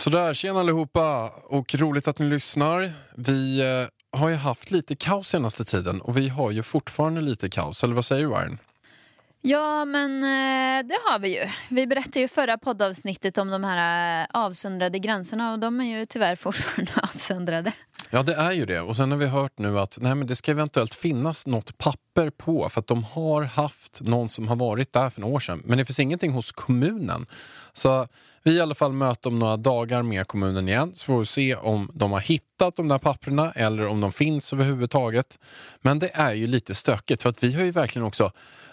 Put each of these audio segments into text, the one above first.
Sådär, tjena allihopa och roligt att ni lyssnar. Vi eh, har ju haft lite kaos senaste tiden och vi har ju fortfarande lite kaos, eller vad säger du Warren? Ja, men eh, det har vi ju. Vi berättade ju förra poddavsnittet om de här eh, avsöndrade gränserna och de är ju tyvärr fortfarande avsöndrade. Ja, det är ju det. Och sen har vi hört nu att nej, men det ska eventuellt finnas något papper på för att de har haft någon som har varit där för några år sedan. Men det finns ingenting hos kommunen. Så vi i alla fall möter om några dagar med kommunen igen så får vi se om de har hittat de där papperna eller om de finns överhuvudtaget. Men det är ju lite stökigt för att vi har ju verkligen också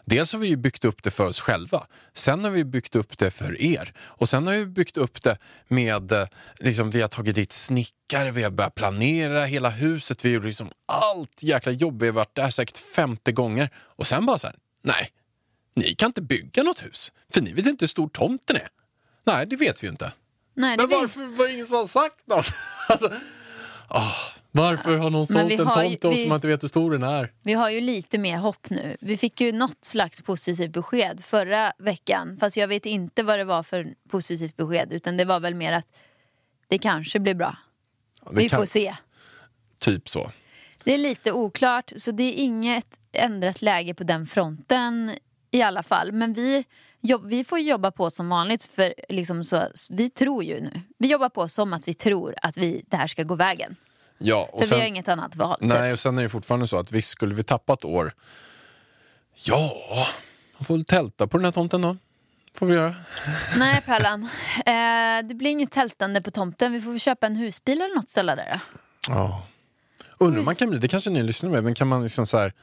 Dels har vi ju byggt upp det för oss själva. Sen har vi byggt upp det för er. Och sen har vi byggt upp det med, eh, liksom, vi har tagit dit snickare, vi har börjat planera hela huset, vi har gjort liksom allt jäkla jobb. Vi har varit där säkert 50 gånger. Och sen bara så här, nej, ni kan inte bygga något hus. För ni vet inte hur stor tomten är. Nej, det vet vi ju inte. Nej, Men varför var det ingen som har sagt något? alltså, ah, varför har någon sålt vi en har ju- tomt till oss vi- som man inte vet hur stor den är? Vi har ju lite mer hopp nu. Vi fick ju något slags positivt besked förra veckan. Fast jag vet inte vad det var för positivt besked. Utan det var väl mer att det kanske blir bra. Ja, Vi kan- får se. Typ så. Det är lite oklart, så det är inget ändrat läge på den fronten i alla fall. Men vi, jobb, vi får jobba på som vanligt, för liksom så, vi tror ju nu. Vi jobbar på som att vi tror att vi, det här ska gå vägen. Ja, och För sen, vi har inget annat val. typ. Nej, och sen är det fortfarande så att visst skulle vi tappa ett år. Ja, man får väl tälta på den här tomten då. Får vi göra. Nej, Pärlan. Eh, det blir inget tältande på tomten. Vi får väl köpa en husbil eller något ställe där. Ja. Undrar om man kan bli, det kanske ni lyssnar med, men kan man liksom så här,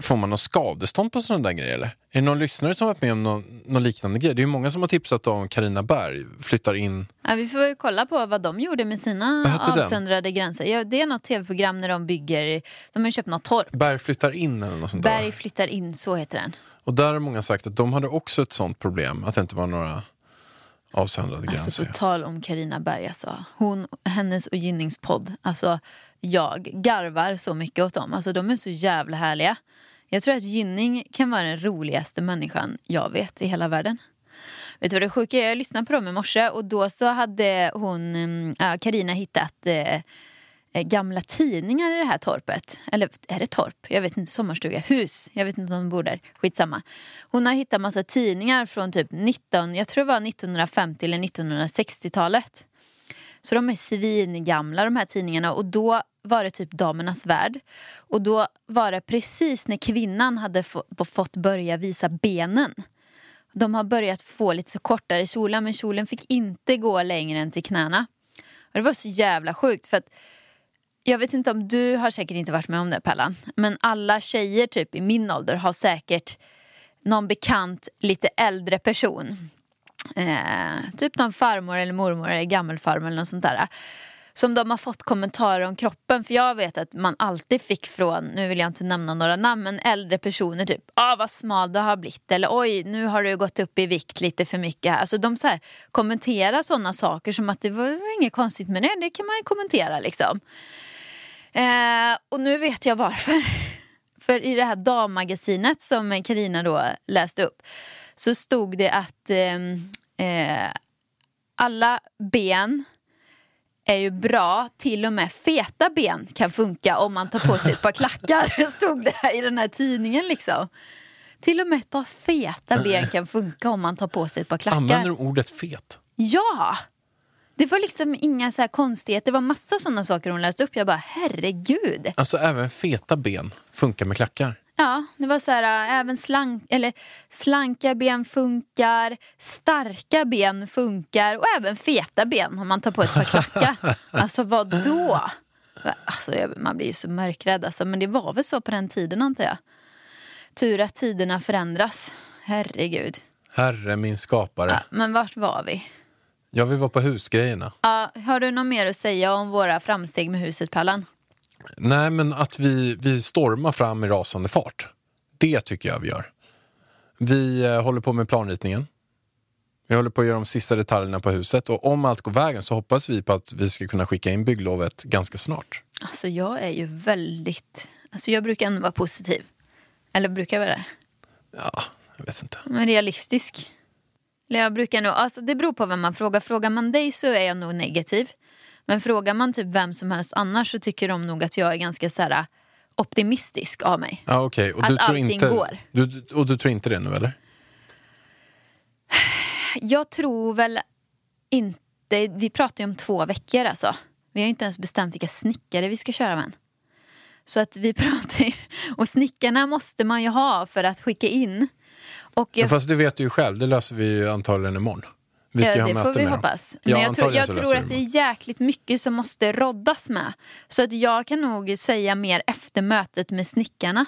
får man någon skadestånd på sådana där grejer eller? Är det någon lyssnare som varit med om någon, någon liknande grej? Det är ju många som har tipsat om Karina Berg flyttar in. Ja, vi får väl kolla på vad de gjorde med sina hette den? avsöndrade gränser. Ja, det är något tv-program när de bygger, de har köpt något torp. Berg flyttar in eller något sånt där. Berg flyttar in, så heter den. Och där har många sagt att de hade också ett sånt problem, att det inte var några avsöndrade Alltså gränser. på tal om Karina Berg, alltså. Hon, hennes och Gynnings podd. Alltså, jag garvar så mycket åt dem. Alltså, de är så jävla härliga. Jag tror att Gynning kan vara den roligaste människan jag vet i hela världen. Vet du vad det sjuka är? Jag lyssnade på dem i morse och då så hade hon, mm, Karina äh, hittat äh, gamla tidningar i det här torpet. Eller är det torp? Jag vet inte, sommarstuga, hus. Jag vet inte om de bor där. Skitsamma. Hon har hittat massa tidningar från typ 19, jag tror det var 1950 eller 1960-talet. Så de är svingamla de här tidningarna och då var det typ Damernas Värld. Och då var det precis när kvinnan hade få, fått börja visa benen. De har börjat få lite så kortare kjolar men kjolen fick inte gå längre än till knäna. Och det var så jävla sjukt för att jag vet inte om du har säkert inte varit med om det Pellan. Men alla tjejer typ i min ålder har säkert någon bekant lite äldre person. Eh, typ någon farmor eller mormor eller gammelfarmor eller något sånt där. Som de har fått kommentarer om kroppen. För jag vet att man alltid fick från, nu vill jag inte nämna några namn, men äldre personer typ, ah vad smal du har blivit. Eller oj, nu har du gått upp i vikt lite för mycket här. Alltså de så här, kommenterar sådana saker som att det var, inget konstigt med det, det kan man ju kommentera liksom. Eh, och nu vet jag varför. För i det här dammagasinet som Karina då läste upp så stod det att eh, eh, alla ben är ju bra, till och med feta ben kan funka om man tar på sig ett par klackar. stod det här i den här tidningen liksom. Till och med ett par feta ben kan funka om man tar på sig ett par klackar. Använder de ordet fet? Ja! Det var liksom inga så här konstigheter. Det var massa sådana saker hon läste upp. Jag bara, herregud. Alltså även feta ben funkar med klackar. Ja, det var så här, äh, även slank, eller slanka ben funkar, starka ben funkar och även feta ben om man tar på ett par klackar. alltså vad då? Alltså, man blir ju så mörkrädd alltså, men det var väl så på den tiden antar jag. Tur att tiderna förändras. Herregud. Herre min skapare. Ja, men vart var vi? Ja, vi var på husgrejerna. Ja, har du något mer att säga om våra framsteg med huset, Pallan? Nej, men att vi, vi stormar fram i rasande fart. Det tycker jag vi gör. Vi eh, håller på med planritningen. Vi håller på att göra de sista detaljerna på huset och om allt går vägen så hoppas vi på att vi ska kunna skicka in bygglovet ganska snart. Alltså jag är ju väldigt... Alltså jag brukar ändå vara positiv. Eller brukar jag vara det? Ja, jag vet inte. Men realistisk. Eller jag brukar nog... Alltså det beror på vem man frågar. Frågar man dig så är jag nog negativ. Men frågar man typ vem som helst annars så tycker de nog att jag är ganska så här, optimistisk av mig. Ja, okej. Och Att du tror allting inte, går. Du, och du tror inte det nu eller? Jag tror väl inte... Vi pratar ju om två veckor alltså. Vi har inte ens bestämt vilka snickare vi ska köra med. än. Så att vi pratar ju... Och snickarna måste man ju ha för att skicka in. Och jag, Fast det vet du ju själj, det löser vi ju antagligen imorgon. Vi ska ja, ha det får vi med hoppas. Men Ja, jag tror, jag så tror att det är jäkligt mycket som måste roddas med. Så att jag kan nog säga mer efter mötet med snickarna.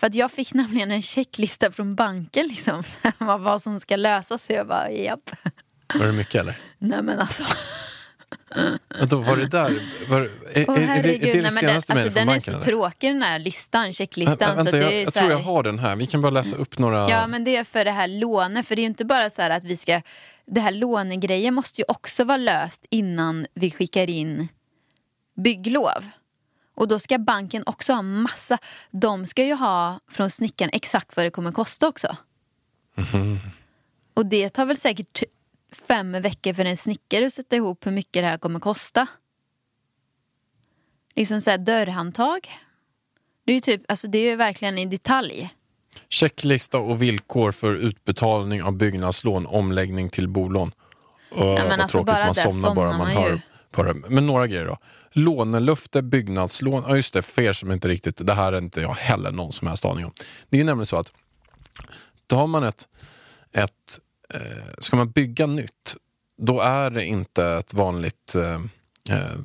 För att jag fick nämligen en checklista från banken liksom. vad som ska lösas. Så jag bara, japp. Var det mycket eller? Nej men alltså. Då var det där? Var, är, Åh, är, är, det, är det Nej, det senaste alltså, mejlet från den är banken? så eller? tråkig den här listan, checklistan. Vä- så vänta, att det jag, är jag så tror här- jag har den här. Vi kan bara läsa upp några. Ja men det är för det här lånet. För det är ju inte bara så här att vi ska... Det här lånegrejen måste ju också vara löst innan vi skickar in bygglov. Och då ska banken också ha massa... De ska ju ha från snickaren exakt vad det kommer kosta också. Och det tar väl säkert fem veckor för en snickare att sätta ihop hur mycket det här kommer kosta. Liksom så här dörrhandtag. Det är ju typ, alltså det är ju verkligen i detalj. Checklista och villkor för utbetalning av byggnadslån, omläggning till bolån. Åh, men vad alltså, tråkigt, bara man där somnar bara somnar man man hör på det. Men några grejer då. Lånelöfte, byggnadslån. Ja just det, för er som inte riktigt, det här är inte jag heller någon som helst aning om. Det är nämligen så att då har man ett, ett eh, ska man bygga nytt, då är det inte ett vanligt eh, eh,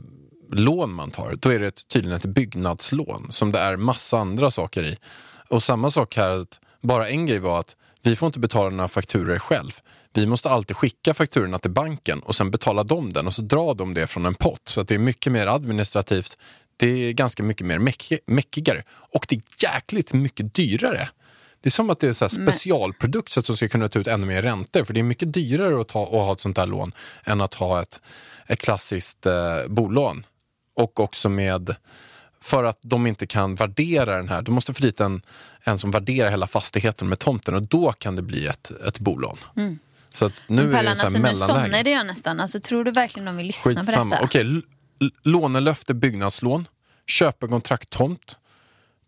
lån man tar. Då är det ett, tydligen ett byggnadslån som det är massa andra saker i. Och samma sak här, att bara en grej var att vi får inte betala några fakturer själv. Vi måste alltid skicka fakturorna till banken och sen betala dem den och så drar de det från en pott. Så det är mycket mer administrativt. Det är ganska mycket mer meck- meckigare och det är jäkligt mycket dyrare. Det är som att det är så här specialprodukt så att de ska kunna ta ut ännu mer räntor. För det är mycket dyrare att, ta, att ha ett sånt där lån än att ha ett, ett klassiskt eh, bolån. Och också med, för att de inte kan värdera den här, du måste få dit en, en som värderar hela fastigheten med tomten och då kan det bli ett, ett bolån. Så att nu är det Pallan, en sån alltså, här nu somnade jag nästan. Alltså, tror du verkligen de vill lyssna på Skitsamma. detta? Okej, lånelöfte byggnadslån, köpekontrakt tomt,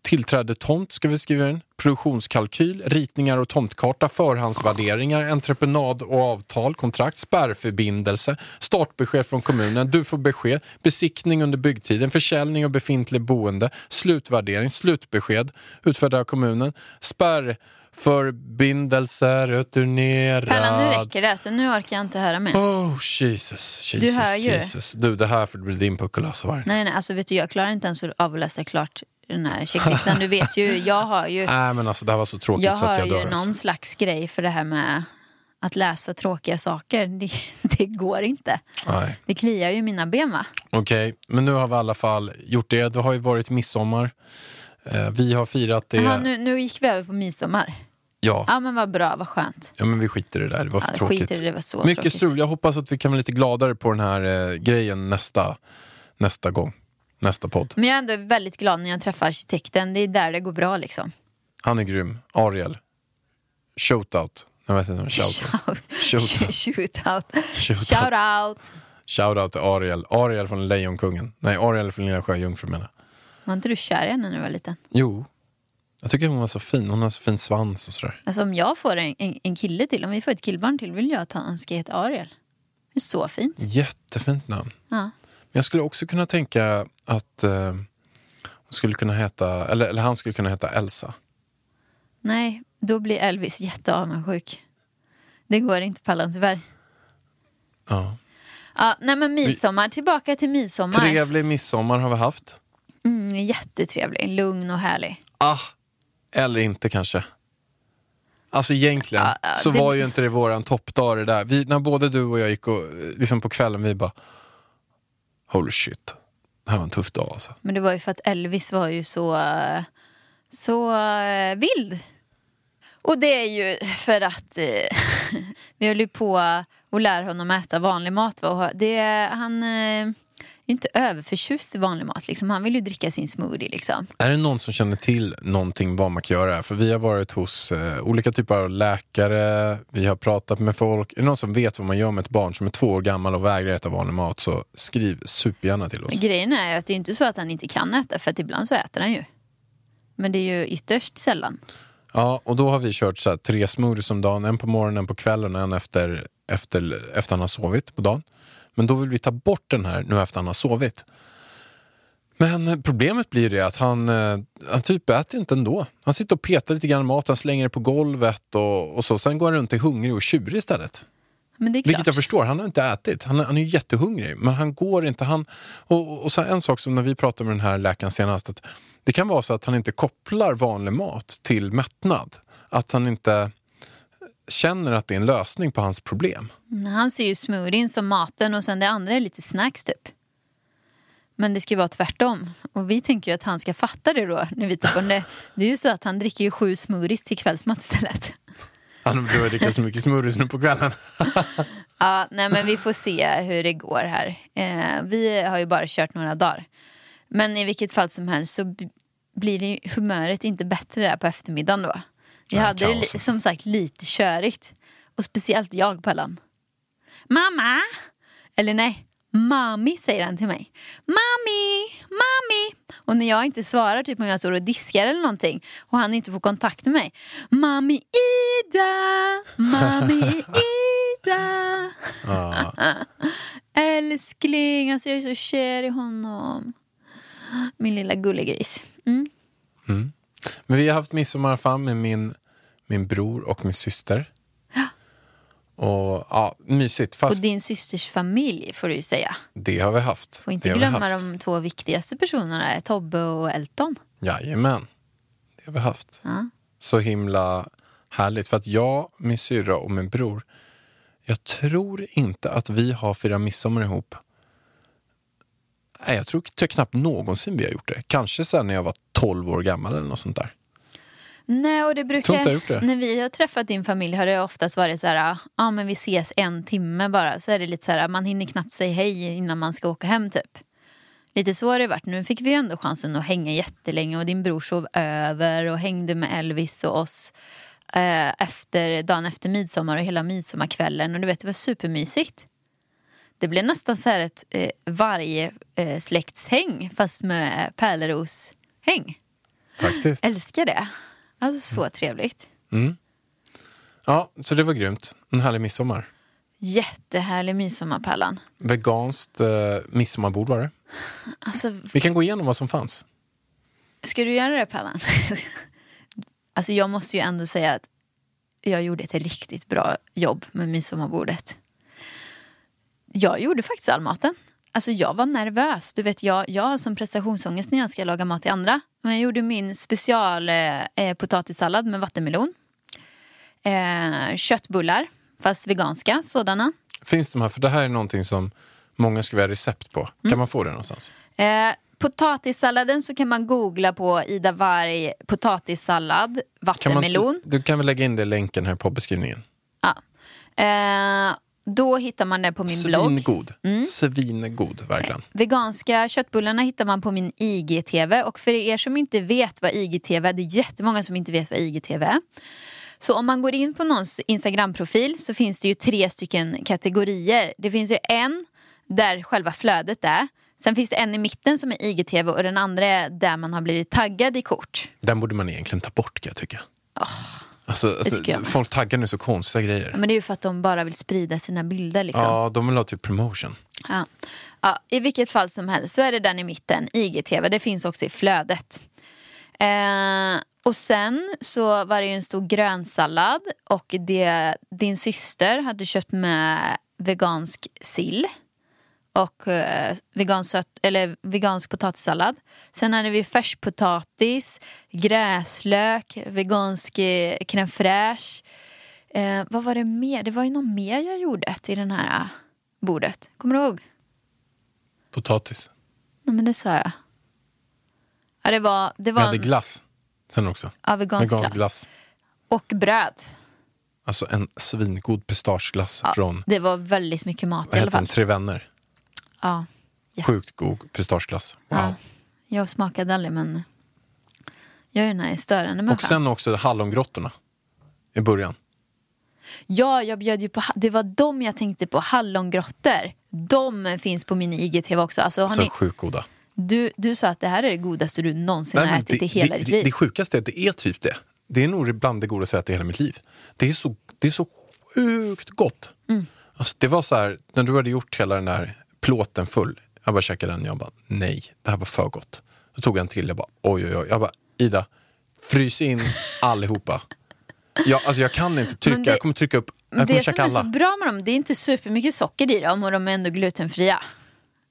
tillträde tomt ska vi skriva in, produktionskalkyl, ritningar och tomtkarta, förhandsvärderingar, entreprenad och avtal, kontrakt, spärrförbindelse, startbesked från kommunen, du får besked, besiktning under byggtiden, försäljning av befintlig boende, slutvärdering, slutbesked, utfärdad av kommunen, spärrförbindelse, returnerad. Pallan, nu räcker det. Alltså, nu orkar jag inte höra mer. Oh Jesus, Jesus, hör ju. Jesus. Du, det här får bli din puckel alltså. var det? Nej, nej, alltså vet du, jag klarar inte ens av att läsa klart den här checklistan. Du vet ju, jag har ju, Nej men alltså det här var så tråkigt jag så att har jag ju dör. någon Alltså. slags grej för det här med att läsa tråkiga saker. Det, det går inte. Nej. Det kliar ju mina ben va? Okej, men nu har vi i alla fall gjort det. Det har ju varit midsommar. Eh, vi har firat det. Jaha, nu, nu gick vi över på midsommar. Ja. Ja men vad bra, vad skönt. ja, men vi skiter i det där. Det var för Ja, tråkigt. det, det var så Mycket tråkigt. strul. Jag hoppas att vi kan vara lite gladare på den här eh, grejen nästa, nästa gång. Nästa podd. Men jag är ändå väldigt glad när jag träffar arkitekten. Det är där det går bra liksom. Han är grym. Ariel. Shoutout. Jag vet inte om shoutout. Shoutout. Shoutout. Shout out. Shoutout till Ariel. Ariel från Lejonkungen. Nej, Ariel från Lilla Sjöjungfrun menar. Var inte du kär i henne när du var liten? Jo. Jag tycker hon var så fin. Hon har så fin svans och sådär. Alltså om jag får en, en, en kille till, om vi får ett killbarn till, vill jag att han ska heta Ariel. Det är så fint. Jättefint namn. Ja. Men jag skulle också kunna tänka att eh, hon skulle kunna heta, eller, eller han skulle kunna heta Elsa. Nej, då blir Elvis jätteavundsjuk. Det går inte Pallan tyvärr. Ja. Ja, nej men midsommar, tillbaka till midsommar. Trevlig midsommar har vi haft. Mm, jättetrevlig, lugn och härlig. Ah, Eller inte kanske. Alltså egentligen Ja, ja, så det- var ju inte det våran toppdag det där. Vi, när både du och jag gick och, liksom på kvällen, vi bara holy shit. Det här var en tuff dag alltså. Men det var ju för att Elvis var ju så, så eh, vild. Och det är ju för att eh, vi höll ju på att lära honom äta vanlig mat. va? Och det, han eh, är inte överförtjust i vanlig mat. Liksom. Han vill ju dricka sin smoothie. Liksom. Är det någon som känner till någonting vad man kan göra? För vi har varit hos eh, olika typer av läkare, vi har pratat med folk. Är det någon som vet vad man gör med ett barn som är två år gammal och vägrar äta vanlig mat så skriv supergärna till oss. Men grejen är att det är inte så att han inte kan äta. För att ibland så äter han ju. Men det är ju ytterst sällan. Ja, och då har vi kört så här, tre smoothies om dagen. En på morgonen, en på kvällen och en efter, efter, efter han har sovit på dagen. Men då vill vi ta bort den här nu efter han har sovit. Men problemet blir det att han, eh, han typ äter inte ändå. Han sitter och petar lite grann mat, han slänger det på golvet och, och så. Sen går han runt och är hungrig och tjurig istället. Men det är klart. Vilket jag förstår, han har inte ätit. Han, är- han är ju jättehungrig, men han går inte. Han, och, och så en sak som när vi pratade med den här läkaren senast, att det kan vara så att han inte kopplar vanlig mat till mättnad. Att han inte känner att det är en lösning på hans problem. Han ser ju smoothien som maten och sen det andra är lite snacks typ. Men det ska ju vara tvärtom. Och vi tänker ju att han ska fatta det då. När vi tar på det. det är ju så att han dricker ju sju smoothies till kvällsmat istället. Han behöver dricka så mycket smoothies nu på kvällen. Ja, nej men vi får se hur det går här. Eh, vi har ju bara kört några dagar. Men i vilket fall som helst så blir det humöret inte bättre där på eftermiddagen då. Nej, hade det som sagt lite körigt. Och speciellt jag Pallan. Mamma! Eller nej, mami säger han till mig. Mami, mami! Och när jag inte svarar, typ om jag står och diskar eller någonting och han inte får kontakt med mig. Mami Ida, mami Ida. Älskling, alltså jag är så kär i honom. Min lilla gullegris. Mm. Men vi har haft midsommarafton med min, min bror och min syster. Och ja, mysigt. Och Fast din systers familj får du ju säga. det har vi haft. Får inte glömma de två viktigaste personerna, Tobbe och Elton. Jajamän, det har vi haft. Ja. Så himla härligt. För att jag, min syrra och min bror, jag tror inte att vi har firat midsommar ihop. Nej, jag tror knappt någonsin vi har gjort det. Kanske sen när jag var 12 år gammal eller något sånt där. Nej, och det brukar, när vi har träffat din familj har det oftast varit så här, ja men vi ses en timme bara. Så är det lite så här, man hinner knappt säga hej innan man ska åka hem typ. Lite så har det varit. Nu fick vi ändå chansen att hänga jättelänge och din bror sov över och hängde med Elvis och oss eh, efter, dagen efter midsommar och hela midsommarkvällen. Och du vet, det var supermysigt. Det blev nästan så här ett eh, varje eh, släktshäng fast med pärleroshäng. Faktiskt. Älskar det. Alltså så trevligt. Ja, så det var grymt. En härlig midsommar. Jättehärlig midsommarpärlan. Veganskt eh, midsommarbord var det. Alltså, Vi kan gå igenom vad som fanns. ska du göra det Pärlan? alltså jag måste ju ändå säga att jag gjorde ett riktigt bra jobb med midsommarbordet. Jag gjorde faktiskt all maten. Alltså jag var nervös. Du vet, jag, jag har som prestationsångest när jag ska laga mat till andra. Men jag gjorde min special eh, eh, potatissallad med vattenmelon. Eh, köttbullar, fast veganska sådana. Finns de här? För det här är någonting som många skulle vilja ha recept på. Mm. Kan man få det någonstans? Eh, potatissalladen så kan man googla på Ida Warg potatissallad, Kan man, vattenmelon. du kan väl lägga in det i länken här på beskrivningen. Ja. Eh, då hittar man det på min blogg. Mm. Svingod. Svingod, verkligen. Veganska köttbullarna hittar man på min IGTV. Och för er som inte vet vad IGTV är, det är jättemånga som inte vet vad IGTV är. Så om man går in på någons Instagram-profil så finns det ju tre stycken kategorier. Det finns ju en där själva flödet är. Sen finns det en i mitten som är IGTV och den andra är där man har blivit taggad i kort. Den borde man egentligen ta bort kan jag tycka. Alltså, alltså, folk taggar nu så konstiga grejer. Men det är ju för att de bara vill sprida sina bilder liksom. Ja, de vill ha typ promotion. Ja. Ja, I vilket fall som helst så är det den i mitten, IGTV. Det finns också i flödet. Eh, och sen så var det ju en stor grönsallad och det, din syster hade köpt med vegansk sill. Och eh, vegansk, sött, eller vegansk potatissallad. Sen hade vi färskpotatis, gräslök, vegansk eh, crème fraîche. Eh, vad var det mer? Det var ju något mer jag gjorde till den här eh, bordet. Kommer du ihåg? Potatis. Nej men det sa jag. Ja, det var, det var hade en, glass sen också. ja, vegansk Vegansk glass. glass. Och bröd. Alltså en svingod pistageglass Ja, från Det var väldigt mycket mat i alla fall. Tre vänner. Ja. Sjukt god pistageglass. Wow. Ja. Jag smakade aldrig men jag är den här störande människan. Och sen också hallongrottorna i början. Ja, jag bjöd ju på, det var de jag tänkte på, hallongrottor. De finns på min IGTV också. Alltså, Så ni, sjukt goda. du, du sa att det här är det godaste du någonsin Nej, har ätit i hela det, ditt det, liv. det sjukaste är att det är typ det. Det är nog bland det godaste jag ätit i hela mitt liv. Det är så, det är så sjukt gott. Mm. Alltså, det var så här, när du hade gjort hela den där plåten full. Jag bara käkade den jag bara nej, det här var för gott. Då tog jag en till, jag bara oj oj oj. Jag bara Ida, frys in allihopa. Jag, alltså, jag kan inte trycka, det- jag kommer trycka upp, jag kommer det som käka är så alla. bra med dem, det är inte supermycket socker i dem och de är ändå glutenfria.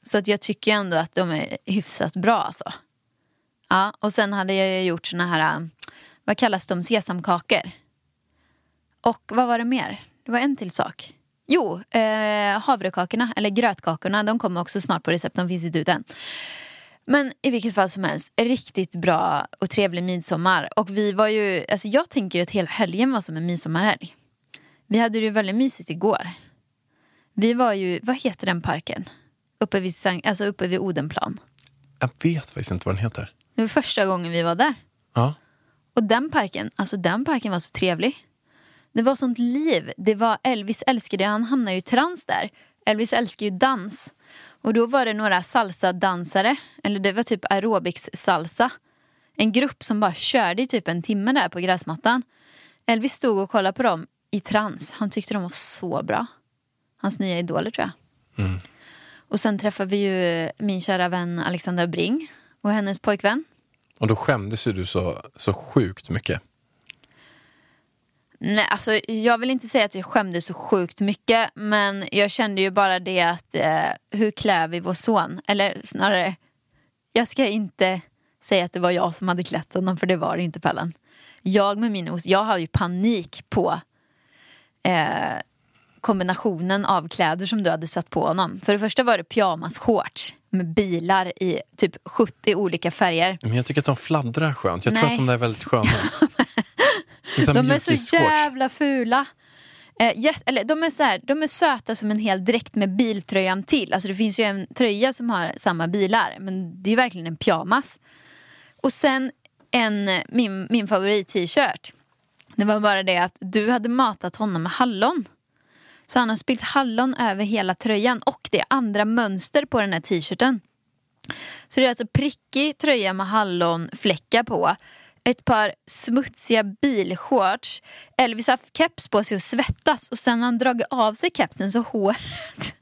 Så att jag tycker ändå att de är hyfsat bra alltså. Ja, och sen hade jag gjort såna här, äh, vad kallas de, sesamkakor. Och vad var det mer? Det var en till sak. Jo, eh, havrekakorna, eller grötkakorna, de kommer också snart på recept, de finns inte ute än. Men i vilket fall som helst, riktigt bra och trevlig midsommar. Och vi var ju, alltså jag tänker ju att hela helgen var som en midsommarhelg. Vi hade det ju väldigt mysigt igår. Vi var ju, vad heter den parken? Uppe vid, alltså uppe vid Odenplan. Jag vet faktiskt inte vad den heter. Det var första gången vi var där. Ja. Och den parken, alltså den parken var så trevlig. Det var sånt liv. Det var Elvis älskade, han hamnade ju i trans där. Elvis älskar ju dans. Och då var det några salsa-dansare, eller det var typ aerobics salsa. En grupp som bara körde i typ en timme där på gräsmattan. Elvis stod och kollade på dem i trans. Han tyckte de var så bra. Hans nya idoler tror jag. Och sen träffade vi ju min kära vän Alexandra Bring och hennes pojkvän. Och då skämdes ju du så, så sjukt mycket. Nej, alltså, jag vill inte säga att jag skämdes så sjukt mycket men jag kände ju bara det att eh, hur klär vi vår son? Eller snarare, jag ska inte säga att det var jag som hade klätt honom för det var det inte Pallan. Jag med min os, jag hade ju panik på eh, kombinationen av kläder som du hade satt på honom. För det första var det pyjamas-shorts med bilar i typ 70 olika färger. Men jag tycker att de fladdrar skönt. Jag tror Nej. att de där är väldigt sköna. Är som De är så jävla fula. Eh, jät- eller, de, är så här, de är söta som en hel dräkt med biltröjan till. Alltså det finns ju en tröja som har samma bilar. Men det är verkligen en pyjamas. Och sen en, min, min favorit-t-shirt. Det var bara det att du hade matat honom med hallon. Så han har spillt hallon över hela tröjan. Och det är andra mönster på den här t-shirten. Så det är alltså prickig tröja med hallonfläckar på. Ett par smutsiga bilshorts. Elvis har haft keps på sig och svettas och sen har han dragit av sig kepsen så håret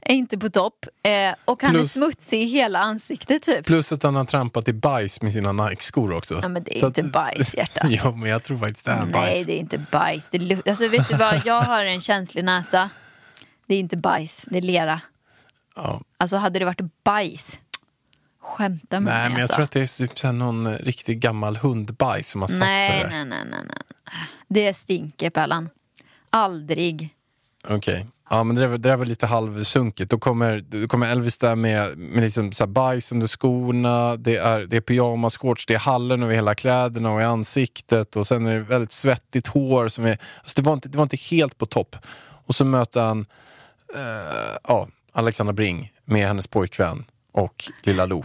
är inte på topp. Eh, och han är Plus- smutsig i hela ansiktet typ. Plus att han har trampat i bajs med sina Nike-skor också. Ja, men det är Så inte att- bajs, hjärtat. ja, men jag tror faktiskt det är Nej, bajs. det är inte bajs. Det är, alltså, vet du vad, jag har en känslig näsa. Det är inte bajs, det är lera. Ja. Alltså hade det varit bajs, skämta med Nej, mig men jag alltså. tror att det är typ så någon riktig gammal hundbajs som har satt sig nej, där. nej, nej, nej, nej. Det stinker Pellan. Aldrig. Okej. Ja, men det där, det där var lite halvsunkigt. Då kommer, då kommer Elvis där med, med liksom så här bajs under skorna, det är, det är pyjamas-shorts, det är hallon över hela kläderna och i ansiktet och sen är det väldigt svettigt hår. Som är, alltså det, var inte, det var inte helt på topp. Och så möter han eh, ja, Alexandra Bring med hennes pojkvän och lilla Lo.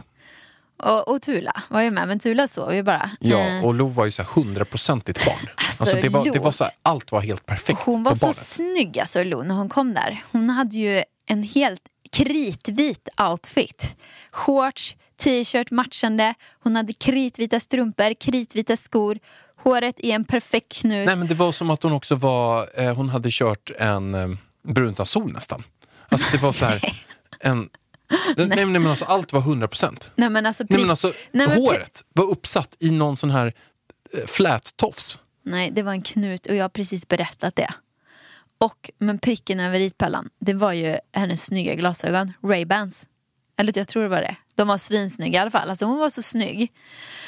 Och, och Tula var ju med, men Tula sov ju bara. Ja, Eh, och Lo var ju så hundraprocentigt barn. Alltså, det var, det var så här, allt var helt perfekt hon var på så barnet. snygg alltså Lo när hon kom där. Hon hade ju en helt kritvit outfit. Shorts, t-shirt matchande. Hon hade kritvita strumpor, kritvita skor. Håret i en perfekt knut. Nej men det var som att hon också var, eh, hon hade kört en eh, brunt av sol nästan. Alltså det var så här, en, nej. nej men alltså allt var 100 procent. Nej men alltså, Nej men alltså Nej, men pri- håret var uppsatt i någon sån här eh, flättofs. Nej, det var en knut och jag har precis berättat det. Och, men pricken över i-pärlan, det var ju hennes snygga glasögon, Ray-Bans. Eller jag tror det var det. De var svinsnygga i alla fall. Alltså hon var så snygg.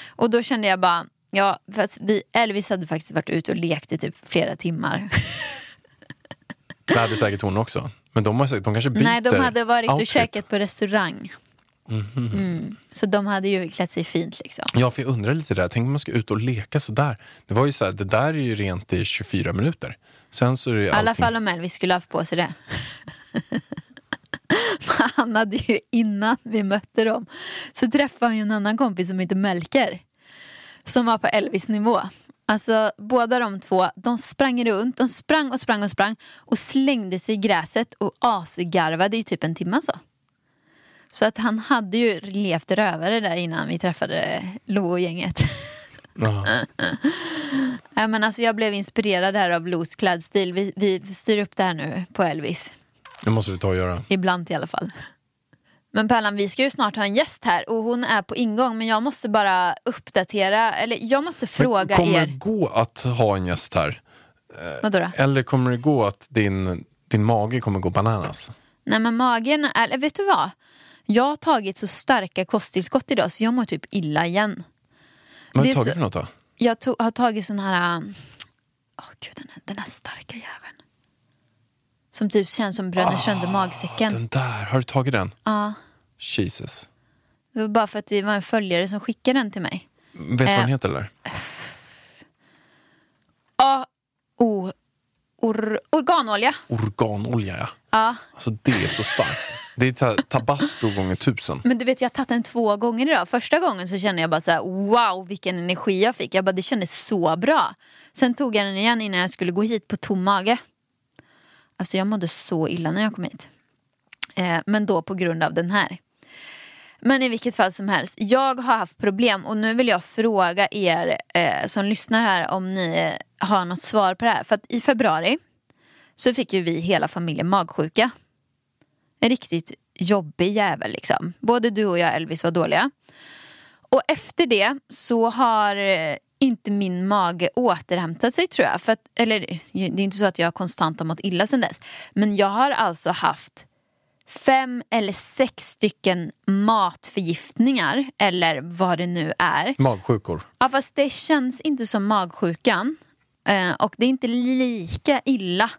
Och då kände jag bara, ja, för att vi, Elvis hade faktiskt varit ute och lekt i typ flera timmar. Det hade säkert hon också. Men de, har, de kanske byter Nej, de hade varit och outfit. käkat på restaurang. Mm. Så de hade ju klätt sig fint liksom. Ja, för jag undrar lite där. Tänk om man ska ut och leka sådär. Det var ju så här, det där är ju rent i 24 minuter. Sen så är det I alla fall om Elvis skulle haft på sig det. Han hade ju innan vi mötte dem så träffade han ju en annan kompis som heter Melker. Som var på Elvis nivå. Alltså båda de två, de sprang runt, de sprang och sprang och sprang och slängde sig i gräset och asgarvade i typ en timme så. Så att han hade ju levt rövare där innan vi träffade Lo och gänget. Ja. Ja, men alltså jag blev inspirerad här av Los klädstil. Vi, vi styr upp det här nu på Elvis. Det måste vi ta och göra. Ibland i alla fall. Men Pärlan, vi ska ju snart ha en gäst här och hon är på ingång men jag måste bara uppdatera, eller jag måste fråga kommer er. det gå att ha en gäst här? Vadå då? Eller kommer det gå att din, din mage kommer gå bananas? Nej men magen, är, vet du vad? Jag har tagit så starka kosttillskott idag så jag mår typ illa igen. Vad har du tagit så- för något då? Jag to- har tagit sån här, åh gud den här, den här starka jäveln. Som typ känns som bränner sönder magsäcken. Den där, har du tagit den? Ja, Jesus. det var bara för att det var en följare som skickade den till mig. Vet du vad Eh. den heter eller? A O or, organolja. Organolja ja. Ja. Alltså det är så starkt. Det är ta- tabasco gånger tusen. Men du vet jag har tagit den två gånger idag. Första gången så kände jag bara så här: wow vilken energi jag fick. Jag bara det kändes så bra. Sen tog jag den igen innan jag skulle gå hit på tom mage. Alltså jag mådde så illa när jag kom hit. Eh, men då på grund av den här. Men i vilket fall som helst, jag har haft problem och nu vill jag fråga er eh, som lyssnar här om ni har något svar på det här. För att i februari så fick ju vi hela familjen magsjuka. En riktigt jobbig jävel liksom. Både du och jag Elvis var dåliga. Och efter det så har eh, inte min mage återhämtat sig tror jag. För att, eller det är inte så att jag konstant har mått illa sedan dess. Men jag har alltså haft fem eller sex stycken matförgiftningar eller vad det nu är. Magsjukor. Ja, fast det känns inte som magsjukan. Eh, och det är inte lika illa.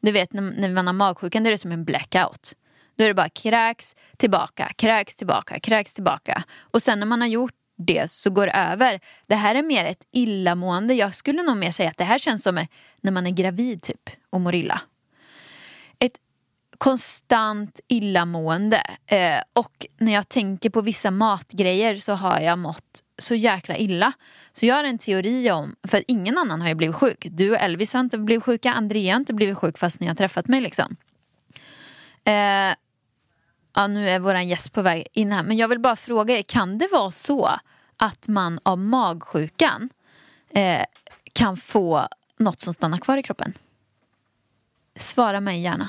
Du vet när, man har magsjukan, då är det som en blackout. Då är det bara kräks tillbaka, kräks tillbaka, kräks tillbaka. Och sen när man har gjort det så går det över. Det här är mer ett illamående. Jag skulle nog mer säga att det här känns som när man är gravid typ och mår illa. Ett konstant illamående. Eh, och när jag tänker på vissa matgrejer så har jag mått så jäkla illa. Så jag har en teori om, för ingen annan har ju blivit sjuk. Du och Elvis har inte blivit sjuka, Andrea har inte blivit sjuk fast ni har träffat mig liksom. Eh, ja, nu är vår gäst på väg in här. Men jag vill bara fråga er, kan det vara så att man av magsjukan eh, kan få något som stannar kvar i kroppen? Svara mig gärna.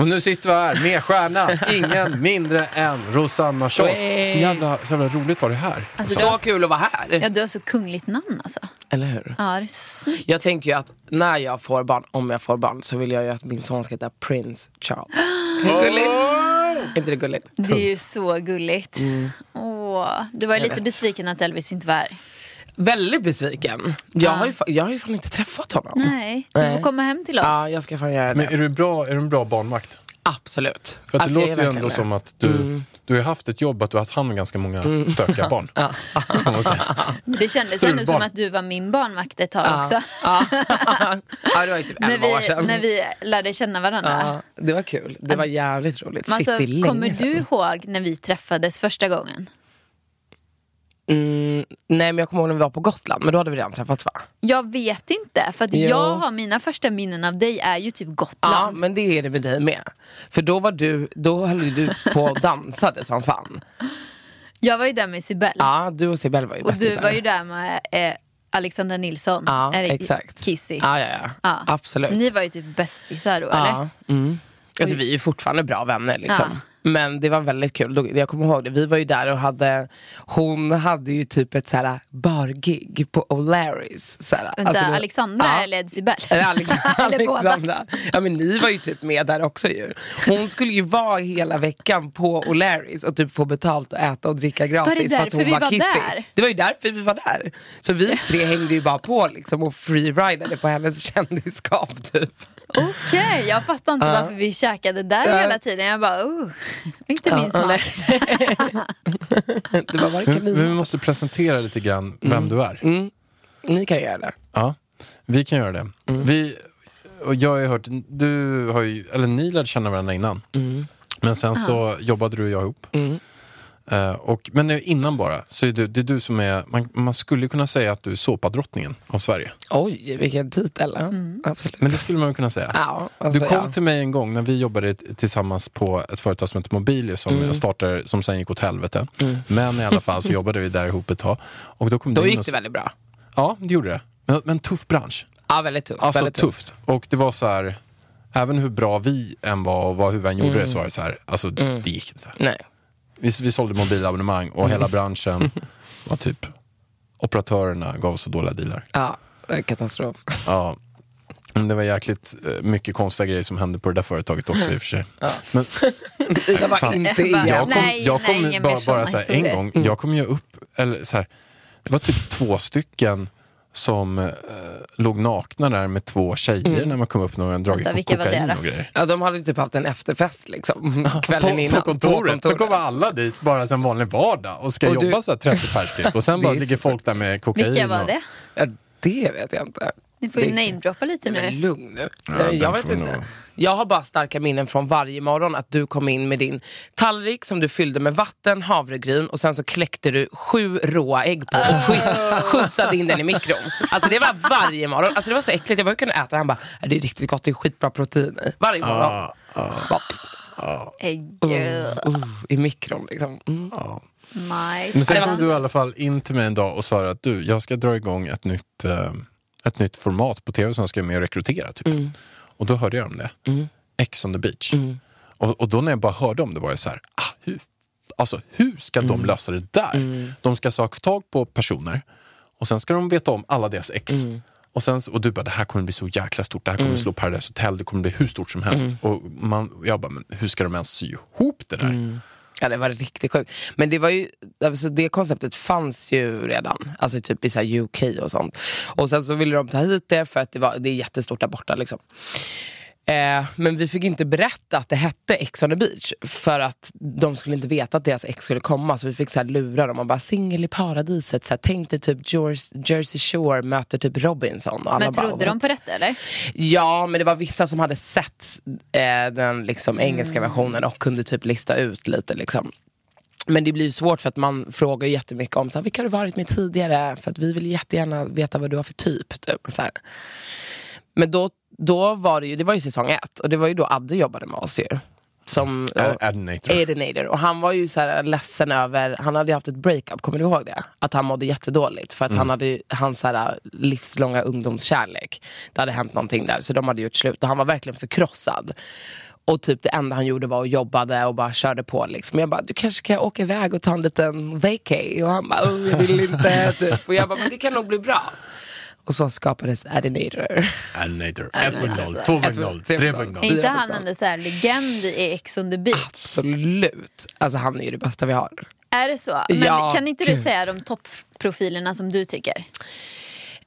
Och nu sitter vi här med stjärnan, ingen mindre än Rosanna Kiosk. Så jävla, så jävla roligt att ha dig här. Alltså, Så har, kul att vara här. ja, du har så kungligt namn alltså. Eller hur? Ja, det är så snyggt. Jag tänker ju att när jag får barn, om jag får barn, så vill jag ju att min son ska heta Prince Charles. Gulligt? inte det gulligt? Det är ju så gulligt. Åh, du var ju lite vet. besviken att Elvis inte var här. Väldigt besviken. Jag, har ju, fa- jag har ju fan inte träffat honom. Nej, du får Nej. komma hem till oss. Ja, jag ska fan göra det. Men är du, bra, är du en bra barnvakt? Absolut. För att Alltså, det jag är låter ju ändå det. som att du, du har haft ett jobb, att du har haft hand om ganska många stökiga barn. Kan man säga. Det kändes ändå som Strulbarn. att du var min barnvakt ett tag också. Ja. ja, det var ju typ när, 11 år vi, sedan. när vi lärde känna varandra. Ja, det var kul. Det var jävligt roligt. Men Shit, alltså, det är länge kommer sedan. du ihåg när vi träffades första gången? Mm, nej men jag kommer ihåg när vi var på Gotland, men då hade vi redan träffats va? Jag vet inte, för att Jo. jag har mina första minnen av dig är ju typ Ja, Gotland. men det är det med dig med. För då var du, då höll du på och dansade som fan. Jag var ju där med Sibel. Ja, du och Sibel var ju och du var ju där med eh, Alexandra Nilsson. Ja, Eller exakt. Kissy. Ja, ja, ja. Ja. Absolut. Ni var ju typ bästisar då eller? Ja, mm. Alltså vi är ju fortfarande bra vänner liksom. Ja. Men det var väldigt kul. Jag kommer ihåg det. Vi var ju där och hade, hon hade ju typ ett såhär bargig på O'Larrys. såhär. Vänta, Alltså, Alexandra Ja. eller Sibel? Eller Alex Eller båda. Alexandra. Ja men ni var ju typ med där också ju. Hon skulle ju vara hela veckan på O'Larrys och typ få betalt och äta och dricka gratis. För att hon var var kissig. där? Det var ju därför vi var där. Så vi tre hängde ju bara på liksom och freeridade på hennes kändisskap typ. Okej, jag fattar inte varför vi käkade där hela tiden. Jag bara, oh, inte min smak. Det var varken Men, men vi måste presentera lite grann vem du är. Ni kan göra det. Ja, vi kan göra det. Vi, och jag har ju hört, du har ju, eller ni lärde känna varandra innan. Men sen så jobbade du och jag ihop. Eh, och, men nu innan bara, så är du, det är du som är, man, man skulle kunna säga att du är såpadrottningen av Sverige. Oj, vilken titel. ja. Absolut. Men det skulle man kunna säga. Ja, alltså, du kom ja. till mig en gång när vi jobbade tillsammans på ett företag som heter Mobilius som jag startade, som sen gick åt helvete. Men i alla fall så jobbade vi där ihop ett tag. Och då kom Då du in gick och det väldigt bra. Ja, det gjorde det. Men, men tuff bransch. Ja, väldigt tufft. Alltså väldigt tufft. Och det var så här, även hur bra vi än var och vad, hur vi än gjorde det så var det så här, alltså det gick inte. Nej. Vi, vi sålde mobilabonnemang och hela branschen var typ, operatörerna gav oss så dåliga dealar. Ja, katastrof. Ja. Men det var jäkligt eh, mycket konstiga grejer som hände på det där företaget också i och för sig. Men Det var Fan. inte Jag kom, Nej, jag kom nej, ingen bara, bara så här, en gång, jag kom ju upp, eller så här, det var typ två stycken som eh, låg nakna där med två tjejer när man kom upp när man dragit Vänta, vilka var det kokain och grejer. Ja, de hade ju typ haft en efterfest liksom, kvällen på, innan. på kontoret. Så kommer alla dit bara som vanlig vardag och ska Och du- jobba så här 30 pers typ. Och sen bara ligger super- folk där med kokain. Vilka var och, det? Ja, det vet jag inte. Ni får ju namedroppa lite Men nu. lugn nu. Ja, jag vet inte. nog- Jag har bara starka minnen från varje morgon att du kom in med din tallrik som du fyllde med vatten, havregryn och sen så kläckte du sju råa ägg på och sk- skjutsade in den i mikron. Alltså det var varje morgon. Alltså det var så äckligt, jag bara kunde äta det. Han bara, "Ja, det är riktigt gott, det är skitbra protein i. Varje morgon. Bara, Ägg. uh, I mikron liksom. Mm. Nice. Men sen kom du i alla fall in till mig en dag och sa att du, jag ska dra igång ett nytt, eh, ett nytt format på tv som jag ska med och rekrytera. Typ. Mm. Och då hörde jag om det. X on the beach. Och, och då när jag bara hörde om det var jag så här, ah, hur, alltså, hur ska Mm. de lösa det där? De ska ha tag på personer och sen ska de veta om alla deras ex. Mm. Och, sen, och du bara, det här kommer bli så jäkla stort, det här kommer slå Paradise Hotel, det kommer bli hur stort som helst. Mm. Och man, jag bara, men hur ska de ens sy ihop det där? Ja det var riktigt sjukt. Men det var ju, alltså det konceptet fanns ju redan. Alltså typ i så här UK och sånt. Och sen så ville de ta hit det för att det, var, det är jättestort där borta liksom. Eh, men vi fick inte berätta att det hette Ex on the beach för att de skulle inte veta att deras ex skulle komma så vi fick så här lura dem och bara singel i paradiset. Så här, tänk dig typ Jersey, Jersey Shore möter typ Robinson. Och alla Men bara, trodde de "What?" på detta eller? Ja, men det var vissa som hade sett eh, den liksom, engelska Mm. versionen och kunde typ lista ut lite. Liksom. Men det blir ju svårt för att man frågar jättemycket om så här, vilka har du varit med tidigare? För att vi vill jättegärna veta vad du har för typ. typ så här. Men då, då var det ju, det var ju säsong ett och det var ju då Adde jobbade med oss ju. Som, Adinator. Och han var ju så här ledsen över, han hade ju haft ett breakup, kommer du ihåg det? Att han mådde jättedåligt för att han hade hans så här livslånga ungdomskärlek. Det hade hänt någonting där så de hade gjort slut och han var verkligen förkrossad. Och typ det enda han gjorde var att jobbade och bara körde på liksom. Jag bara, du kanske ska åka iväg och ta en liten vacay. Och han bara, oh, jag vill inte. Typ. Och jag bara, men det kan nog bli bra. Och så skapades Adinator. Adinator. Adinator. 1.0, 2.0, 3.0. Är inte han bra. ändå så här legend i Ex on the beach? Absolut. Alltså han är ju det bästa vi har. Är det så? Men Ja, kan inte du gud. säga de toppprofilerna som du tycker?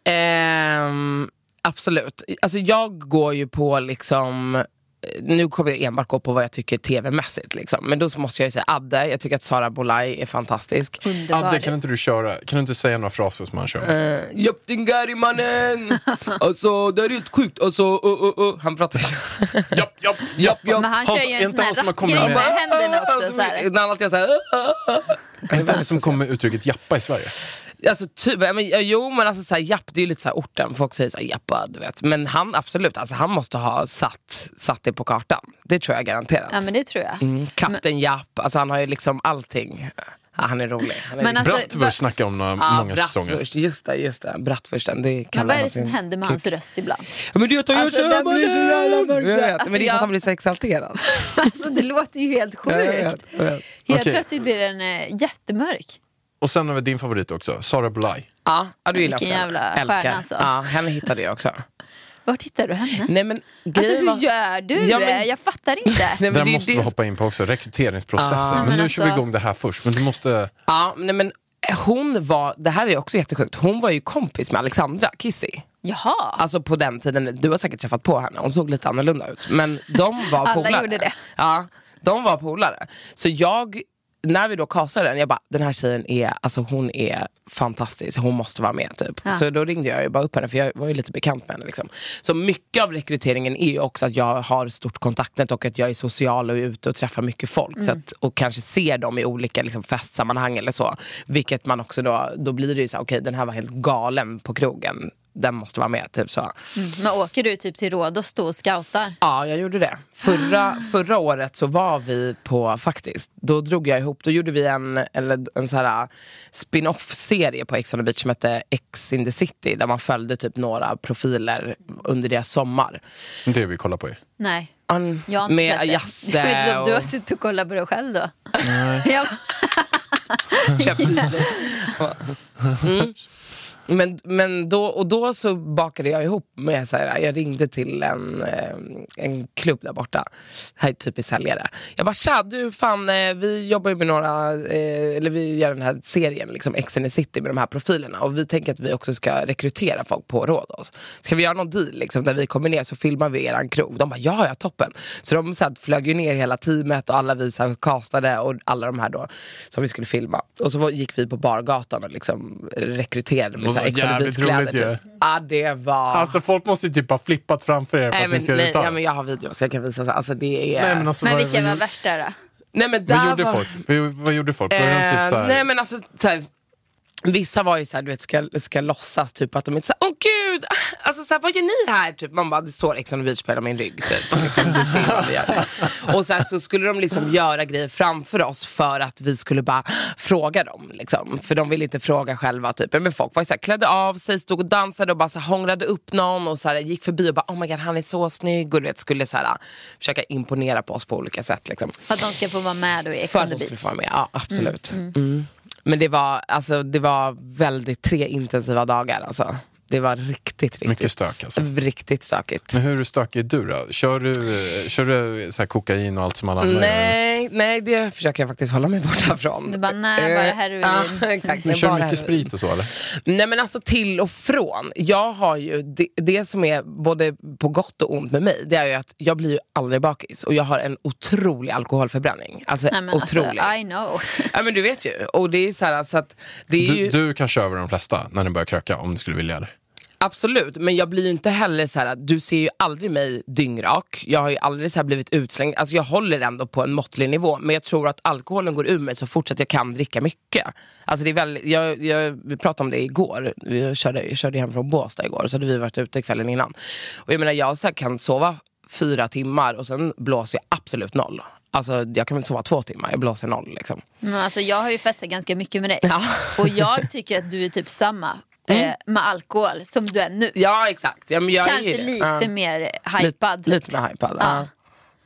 Ehm, absolut. Alltså jag går ju på liksom nu kommer jag enbart gå på vad jag tycker tv-mässigt. Liksom. Men då måste jag ju säga Adde, jag tycker att Sara Bolaj är fantastisk. Underbar. Adde, kan inte du köra, kan du inte säga några fraser som han kör? Uh, Japp din gari mannen! alltså det är helt sjukt, alltså uh, uh, uh. Han pratar så. Japp, japp, japp, japp. Men han Har kör ju en sån han som här rappgrej med- händerna också. Alltså, Så här. När han alltid säger Är inte det som kommer med uttrycket jappa i Sverige? Alltså typ, ja, men, jo men alltså såhär, japp det är ju lite såhär orten, folk säger såhär jappa du vet. Men han absolut, alltså, han måste ha satt, satt det på kartan. Det tror jag garanterat. Ja men det tror jag. mm, Kapten Japp, alltså han har ju liksom allting. Ja, han är rolig. Han är Men alltså, Bratwurst snackar om några, Ja, många säsonger. Just det, just det. Bratwursten, det Men vad är han det som händer med hans röst ibland? Ja, Men det tar Alltså, ju den blir så jävla mörk. Jag vet, Alltså, Men det är för att jag- han blir så exalterad. Alltså det låter ju helt Ja, jag vet, sjukt. jag vet. Helt Okej. plötsligt blir den eh, jättemörk. Och sen har vi din favorit också, Sara Bulaj. Ja, ja, du gillar Vilken också jävla henne. Älskar. stjärna, alltså. Ja, henne hittade jag också. Vart hittar du henne? Nej, men, Alltså grejen hur var- gör du? Ja, men- Jag fattar inte. Nej, men Där det är måste det- vi hoppa in på också, rekryteringsprocessen. Ah. men, Men nu alltså- kör vi igång det här först. Men du måste... Ja, nej, men hon var, det här är också jättesjukt, hon var ju kompis med Alexandra Kissy. Jaha. Alltså på den tiden, du har säkert träffat på henne, hon såg lite annorlunda ut. Men de var Alla polare. gjorde det. Ja, de var polare. Så jag, när vi då castade den, jag bara, den här tjejen är, alltså hon är fantastisk, hon måste vara med typ. Ja. Så då ringde jag ju bara upp henne, för jag var ju lite bekant med henne. Liksom. Så mycket av rekryteringen är ju också att jag har stort kontaktnät och att jag är social och är ute och träffar mycket folk. Så att, och kanske ser dem i olika liksom, festsammanhang eller så. Vilket man också då, då blir det ju så okej den här var helt galen på krogen. Den måste vara med, typ så. Mm. Men åker du typ till Rhodos då och scoutar? Ja, jag gjorde det. Förra, förra året så var vi på, faktiskt, då drog jag ihop, då gjorde vi en, eller en så här spin-off-serie på Ex on the beach som hette Ex in the city, där man följde typ några profiler under deras sommar. Det vi kollar på ju. Nej. Um, Jag har inte med sett det. Jasse Jag vet inte om du har och- suttit och kollat på det själv då? Ja. Mm. Men, men då, och då så bakade jag ihop med, så här, jag ringde till en, eh, en klubb där borta, här är typiskt säljare. Jag bara tja du fan eh, vi jobbar ju med några, eh, eller vi gör den här serien liksom Ex City med de här profilerna och vi tänker att vi också ska rekrytera folk på Rhodos. Ska vi göra någon deal liksom, där vi kommer ner så filmar vi eran krog? De bara ja ja toppen. Så de så här, flög ju ner hela teamet och alla vi så här, castade och alla de här då som vi skulle filma. Och så gick vi på bargatan och liksom rekryterade med så här, var Ex on the jävligt Beach-kläder, roligt ju. typ. Ja det var... Alltså folk måste ju typ ha flippat framför er för nej, att ni ser nej, ut ja, men jag har videos jag kan visa. Alltså, det är... Nej, men alltså, Men vilka vad, var värst där då? nej, men där vad gjorde var... folk? Vad, vad gjorde folk? Var de typ så Eh, här, nej men alltså så här, Vissa var ju såhär, du vet, ska, ska låtsas typ att de inte såhär, åh gud, alltså såhär, vad gör ni här? Typ, man bara, det står Ex on the beach på hela min rygg. Typ. Liksom, du ser vad vi gör. Och så, här, så skulle de liksom göra grejer framför oss för att vi skulle bara fråga dem. Liksom. För de ville inte fråga själva. Typ. Men folk var ju såhär, klädde av sig, stod och dansade och bara så här, hånglade upp någon och så här, gick förbi och bara, oh my god han är så snygg. Och du vet, skulle så här, försöka imponera på oss på olika sätt. Liksom. För att de ska få vara med då i Ex För on att the de skulle beach? få vara med, ja absolut. Mm. Men det var, alltså, det var väldigt tre intensiva dagar. Alltså. Det var riktigt, riktigt, Mycket stök, alltså. riktigt stökigt. Men hur stökig är du då? Kör du, kör du så här kokain och allt som alla andra gör? Nej, nej, det försöker jag faktiskt hålla mig borta från. Du bara, nej, bara Eh, heroin. Ja, exakt. Nej, kör bara mycket heroin. sprit och så eller? Nej men alltså till och från. Jag har ju, det, det som är både på gott och ont med mig, det är ju att jag blir ju aldrig bakis. Och jag har en otrolig alkoholförbränning. Alltså Nej, men otrolig. alltså, I know. Ja men du vet ju. Och det är så här, så att det är Du, ju... du kan köra över de flesta när ni börjar kröka om du skulle vilja det. Absolut, men jag blir ju inte heller så här att du ser ju aldrig mig dyngrak. Jag har ju aldrig så blivit utslängd. Alltså jag håller ändå på en måttlig nivå. Men jag tror att alkoholen går ur mig så fort att jag kan dricka mycket. Alltså det är väldigt, jag, jag, vi pratade om det igår. Vi körde, jag körde hem från Båstad igår. Så hade vi varit ute kvällen innan. Och jag menar jag så kan sova fyra timmar och sen blåser jag absolut noll. Alltså jag kan väl sova två timmar, jag blåser noll liksom. Men alltså, jag har ju festat ganska mycket med dig. Ja. Och jag tycker att du är typ samma eh, med alkohol som du är nu. Ja exakt. Ja, men jag är Kanske det. lite Ja. mer hypad. Lite, lite mer hypad. Ja.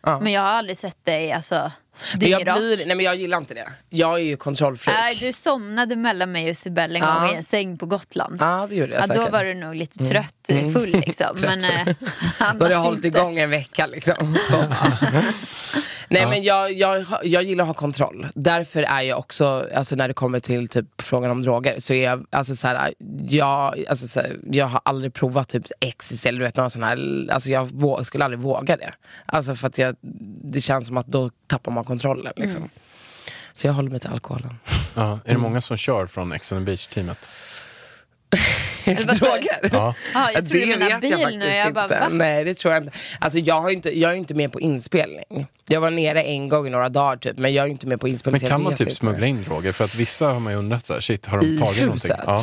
Ja. Men jag har aldrig sett dig alltså, Men jag, blir, nej men jag gillar inte det. Jag är ju kontrollfreak. Nej, du somnade mellan mig och Sibel en gång Ja. i en säng på Gotland. Ja, det gjorde jag Ja, då säkert. var du nog lite trött, eh, full liksom. Men eh, Då har jag hållit inte. igång en vecka liksom. Nej men jag, jag, jag gillar att ha kontroll. Därför är jag också, alltså när det kommer till typ frågan om droger, så är jag, alltså så här, jag, alltså så här, jag har aldrig provat typ ecstasy eller du vet några sådana här, alltså jag vå, skulle aldrig våga det. Alltså för att jag, det känns som att då tappar man kontrollen liksom. Mm. Så jag håller mig till alkoholen. Ja, är det många som kör från Ex on the Beach-teamet? Eller vad sa du? Droger? Ja. Ja, jag tror du det menar vet bil jag nu. faktiskt Jag bara, inte. va? Nej det tror jag inte. Alltså jag, har inte, jag är inte med på inspelning. Jag var nere en gång i några dagar typ, men jag är inte med på inspelning. Men kan man typ inte. smuggla in droger? För att vissa har man ju undrat så här, shit, har de I tagit huset? någonting? Ja.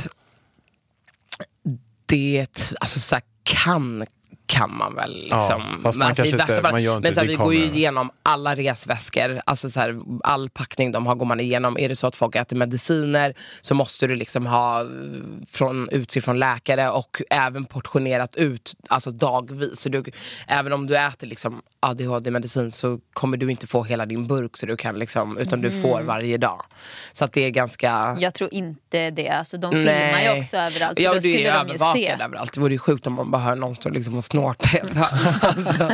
det, alltså så här, kan kan man väl liksom. Ja, fast man alltså, inte- man gör inte men så här, vi går ju igenom alla resväskor, alltså så här, all packning de har går man igenom. Är det så att folk äter mediciner så måste du liksom ha eh, från, utskrift från läkare och även portionerat ut alltså dagvis. Så du, även om du äter liksom ADHD-medicin så kommer du inte få hela din burk så du kan liksom, utan du får varje dag. Så att det är ganska Jag tror inte det. Alltså, de filmar ju också överallt. Så ja, då är skulle ju de ju se. överallt. Det vore ju sjukt om man bara hör någon stå liksom och snorta. alltså.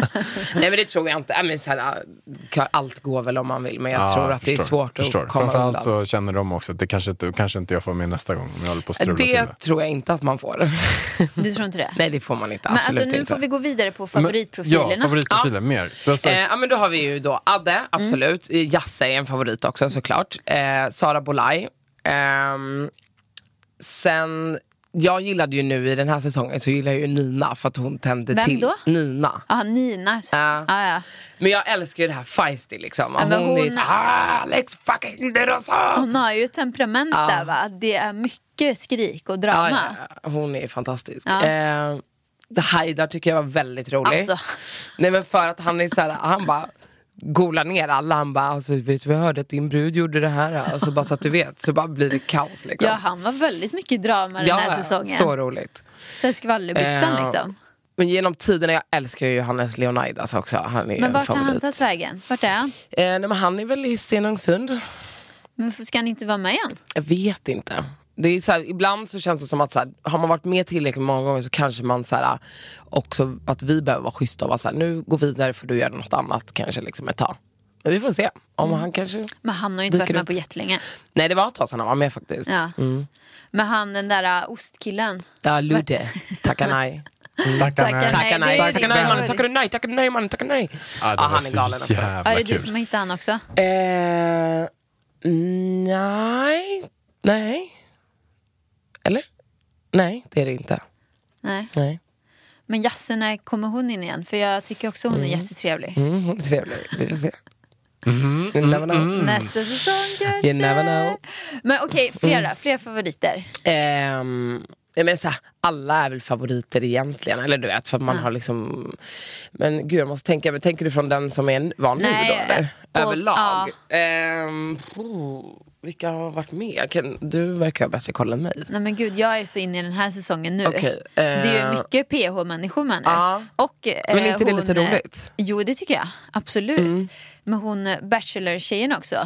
Nej men det tror jag inte. Men så här, allt går väl om man vill men jag Ja, tror att det är förstår, svårt förstår. att komma Framförallt undan. så känner de också att det kanske inte, kanske inte jag får med nästa gång om jag håller på att Det det. tror jag inte att man får. Du tror inte det? Nej det får man inte. Men Absolut alltså, nu inte. får vi gå vidare på Men- favoritprofilerna. Ja, favoritprofiler, mer. Eh, ja men då har vi ju då Adde, absolut. Mm. Jasse är en favorit också såklart. Eh, Sara Bolaj. Ehm, sen, jag gillade ju nu i den här säsongen så gillar jag ju Nina för att hon tände Vem till. då? Nina. Ja, Nina. Ja. Ja, ja. Men jag älskar ju det här feisty liksom. Ja, men hon, är hon- så Alex fucking Derosa! Hon har ju temperament där va? Det är mycket skrik och drama. ja, ja. hon är fantastisk. Eh, Haidar tycker jag var väldigt rolig. Alltså. Nej men för att han är så här, han bara golar ner alla. Han bara, alltså, vet jag hörde att din brud gjorde det här? Alltså bara så att du vet, så bara blir det kaos liksom. Ja, han var väldigt mycket drama den här säsongen. så roligt. Här skvallerbyttan Eh, liksom. Men genom tiderna, jag älskar ju Johannes Leonidas också. Han är Men en vart har han tagit vägen? Vart är han? Eh, nej, men han är väl i Stenungsund. Men ska han inte vara med igen? Jag vet inte. Det är så här, ibland så känns det som att så här, har man varit med tillräckligt många gånger så kanske man så här, också att vi behöver vara schyssta och vara så här, nu gå vidare för du gör något annat kanske liksom ett tag. Men vi får se om han kanske... Men han har ju inte varit med upp. på jättelänge. Nej det var ett tag sedan han var med faktiskt. Ja. Mm. Men han den där uh, ostkillen. Ja, Ludde. Tacka nej. Tackar Tackar nej. nej. Tacka det nej, är mannen, favorit. tacka nej, tacka nej mannen, tacka nej. Ja, var han är galen också. Ja, det är du som hittat han också. Eh, nej. Nej. Eller? Nej, det är det inte. Nej. Nej. Men Jasse, när kommer hon in igen? För jag tycker också hon är jättetrevlig. Mm, hon är trevlig. Vi får se. You never know. Nästa säsong kanske. You never know. Men okej, flera, fler favoriter. Ehm, jag menar så här, alla är väl favoriter egentligen, eller du vet, för man har liksom... Men gud, jag måste tänka, men tänker du från den som är van nu Nej, då eller? Överlag? Ehm, oh, vilka har varit med? Kan, du verkar ha bättre koll än mig. Nej men gud, jag är så inne i den här säsongen nu. Okej, det är eh, ju mycket PH-människor med nu. Ja. Och, eh, Men är inte det hon, lite eh, roligt? Mm. Jo, det tycker jag. Absolut. Men hon eh, Bachelor-tjejen också.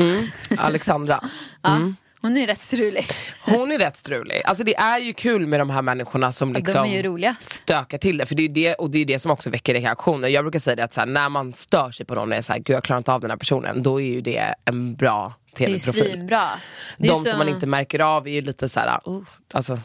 Alexandra. Ja, Hon är rätt strulig. Hon är rätt strulig. Alltså det är ju kul med de här människorna som De liksom roligast. stökar till det. För det är det, och det är det som också väcker reaktioner. Jag brukar säga det att så här, när man stör sig på någon och är såhär, gud jag klarar inte av den här personen. Då är ju det en bra Det är ju tv-profil. svinbra. Det är De så- som man inte märker av är ju lite såhär, uh, alltså.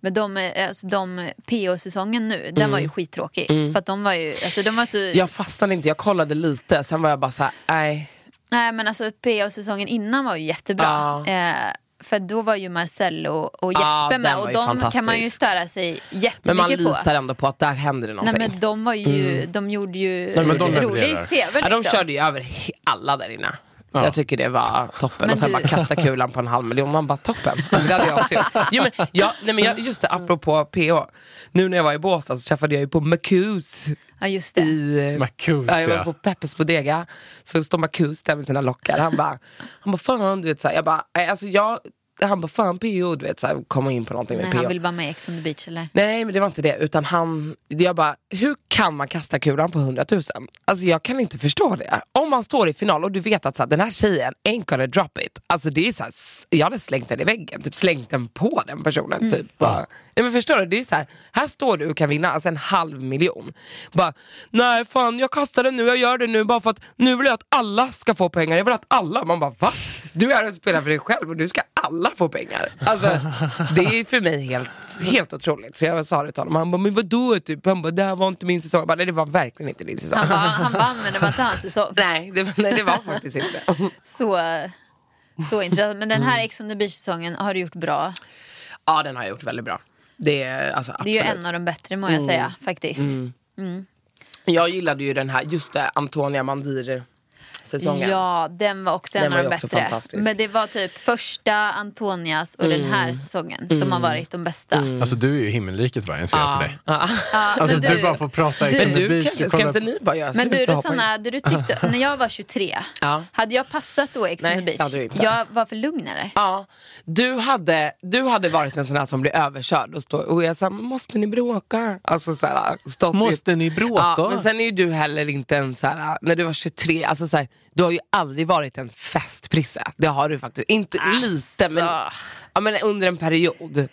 Men de, alltså, de PO-säsongen nu, den var ju skittråkig. För att de var ju, alltså de var så... Mm. Jag fastnade inte, jag kollade lite, sen var jag bara såhär, nej. Nej men alltså PO-säsongen innan var ju jättebra. Ja. Eh, för då var ju Marcello och Ja, Jesper den med och de kan man ju störa sig Men jättemycket man på. litar ändå på att där händer det Nej någonting. men de var ju, de gjorde ju men de rolig tv ja, liksom. de körde ju över alla där inne. Jag tycker det var toppen. Men och sen du- bara kasta kulan på en halv miljon. Man bara toppen. Alltså, det hade jag också gjort. Jo, men, ja, nej, men jag, just det, apropå PH. Nu när jag var i Båstad så träffade jag ju på Marcus. Ja just det. I, eh, Marcus, ja, jag var på Peppes Bodega. Så står Marcus där med sina lockar. Han bara, han bara fan du vet så här. Jag bara, nej, alltså jag han bara fan PO, du vet, så här, komma in på någonting med Nej, PO. han vill vara med i Ex on the beach eller? Nej men det var inte det, utan han, jag bara, hur kan man kasta kulan på 100 000? Alltså jag kan inte förstå det. Om man står i final och du vet att så här, den här tjejen ain't gonna drop it. Alltså det är så här, jag hade slängt den i väggen, typ slängt den på den personen. Mm. Typ. Bara, ja, men förstår du, det är så här, här står du och kan vinna alltså en halv miljon. Bara, nej fan jag kastar den nu, jag gör det nu bara för att nu vill jag att alla ska få pengar. Jag vill att alla, man bara va? Du är här och spelar för dig själv och nu ska alla få pengar. Alltså det är för mig helt, helt otroligt. Så jag sa det till honom, han bara, men vadå? Typ? Han bara, det här var inte min säsong. Jag bara, nej det var verkligen inte din säsong. Han, bara, han vann men det var inte hans säsong. Nej, det, nej, det var faktiskt inte. Så, så intressant. Men den här Ex on the beach-säsongen har du gjort bra. Ja, den har jag gjort väldigt bra. Det är, alltså, Det är ju en av de bättre må jag säga faktiskt. Jag gillade ju den här, just det, Antonia Mandir säsongen. Ja, den var också en Den av de bättre. fantastisk. Men det var typ första Antonias och den här säsongen som har varit de bästa. Alltså du är ju himmelriket va, jag ser på dig. Ja, Alltså men du, bara får prata du- Men du beach kanske, ska inte ni bara göra Men du? Rosanna, du tyckte, när jag var 23, Ja. hade jag passat då Ex on Nej, the beach? du inte. Jag var för lugnare. Ja, du hade, du hade varit en sån här som blir överkörd och, stå, och jag sa, måste ni bråka? Alltså, så här, stått i- Måste ni bråka? Ja, men sen är ju du heller inte en så här, när du var 23, alltså så här, du har ju aldrig varit en festprisse. Det har du faktiskt. Inte lite, men, ja, men under en period.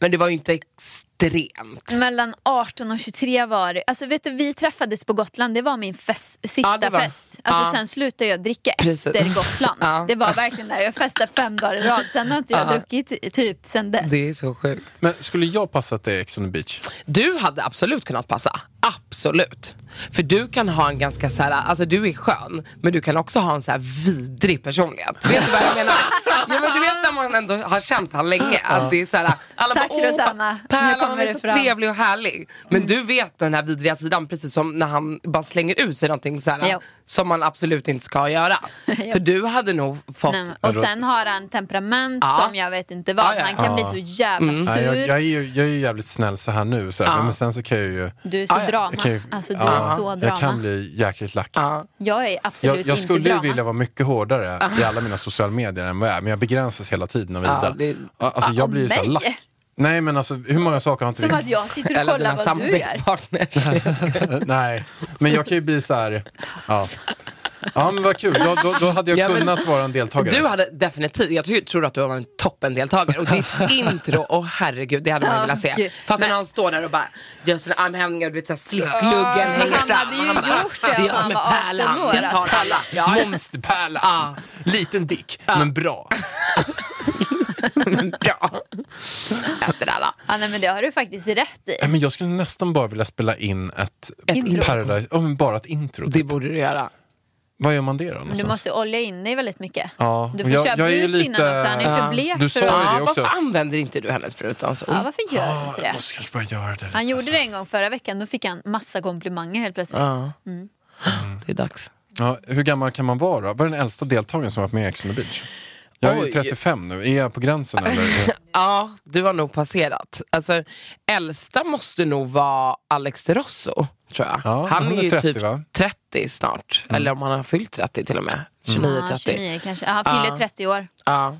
Men det var ju inte extremt. Mellan 18 och 23 var det, alltså vet du vi träffades på Gotland, det var min fest, sista Ja, var- fest. Alltså ja. sen slutade jag dricka Precis. efter Gotland. Ja. Det var verkligen där, jag festade fem dagar i rad, sen har inte jag Ja. druckit typ sen dess. Det är så sjukt. Men skulle jag passat dig Ex on the beach? Du hade absolut kunnat passa. Absolut. För du kan ha en ganska så här, alltså du är skön, men du kan också ha en så här vidrig personlighet. Vet du vad jag menar? Ja, men du vet man ändå har känt han länge, att det är så här, alla Tack, bara, "Åh, Rosanna. Pärlan är så fram." Mm. trevlig och härlig. Men du vet den här vidriga sidan, precis som när han bara slänger ut sig någonting så här. Som man absolut inte ska göra. Så du hade nog fått Nej, och sen har han temperament Ja. som jag vet inte vad, Ja, ja. han kan bli så jävla sur. Nej, jag, jag, är ju, jag är ju jävligt snäll så här nu, så här, Ja. men sen så kan jag ju... Du är så drama. Jag kan ju Alltså du ja, är så drama. Jag kan bli jäkligt lack. Ja. Jag är absolut Jag, jag inte skulle ju drama. vilja vara mycket hårdare i alla mina sociala medier än vad jag är, men jag begränsas hela tiden av Ida. Ja, det- Alltså, jag blir ju så lack. Nej men alltså hur många saker har inte Som vi... att jag sitter och Eller kollar vad du gör. Nej, men jag kan ju bli så här... Ja, ja men vad kul, då, då, då hade jag Ja, men- kunnat vara en deltagare. Du hade definitivt, jag tror, tror att du var en toppendeltagare och ditt intro, åh herregud det hade man ju velat se. Fattar Men- när han står där och bara gör sina armhävningar, du vet såhär sluggen hänger han fram. hade ju han bara, gjort det det är jag han som är var 18 pärlan, jag tar alltså. alla. Ja, Monsterpärla! Ja. Liten dick, men bra. bra. Efter alla. Ja, nej, men det har du faktiskt rätt i. Nej, men jag skulle nästan bara vilja spela in ett, Ett intro. Paradise, ja, men bara ett intro. Det Typ. borde du göra. Vad gör man det då? Men du någonstans? måste olja in dig väldigt mycket. Ja, Du får jag- köpa jag brus lite- innan också, han är Ja. för blek Du sa det Ja, också. varför använder inte du hennes sprutans? Ja, varför gör du Ja, inte jag det? måste kanske bara göra det. lite, Han gjorde alltså. det en gång förra veckan, då fick han massa komplimanger helt plötsligt. Ja. Mm. Det är dags. Ja, hur gammal kan man vara? Vad är den äldsta deltagaren som varit med i Ex on the beach? Jag är ju Oj. 35 nu, är jag på gränsen eller? Ja, du har nog passerat. Alltså, äldsta måste nog vara Alex de Rosso, tror jag. Ja, han, han är är ju 30 typ va? 30 snart. Eller om han har fyllt 30 till och med. 29, Ja, 30. 29 kanske. Han fyller Ja. 30 år. Ja.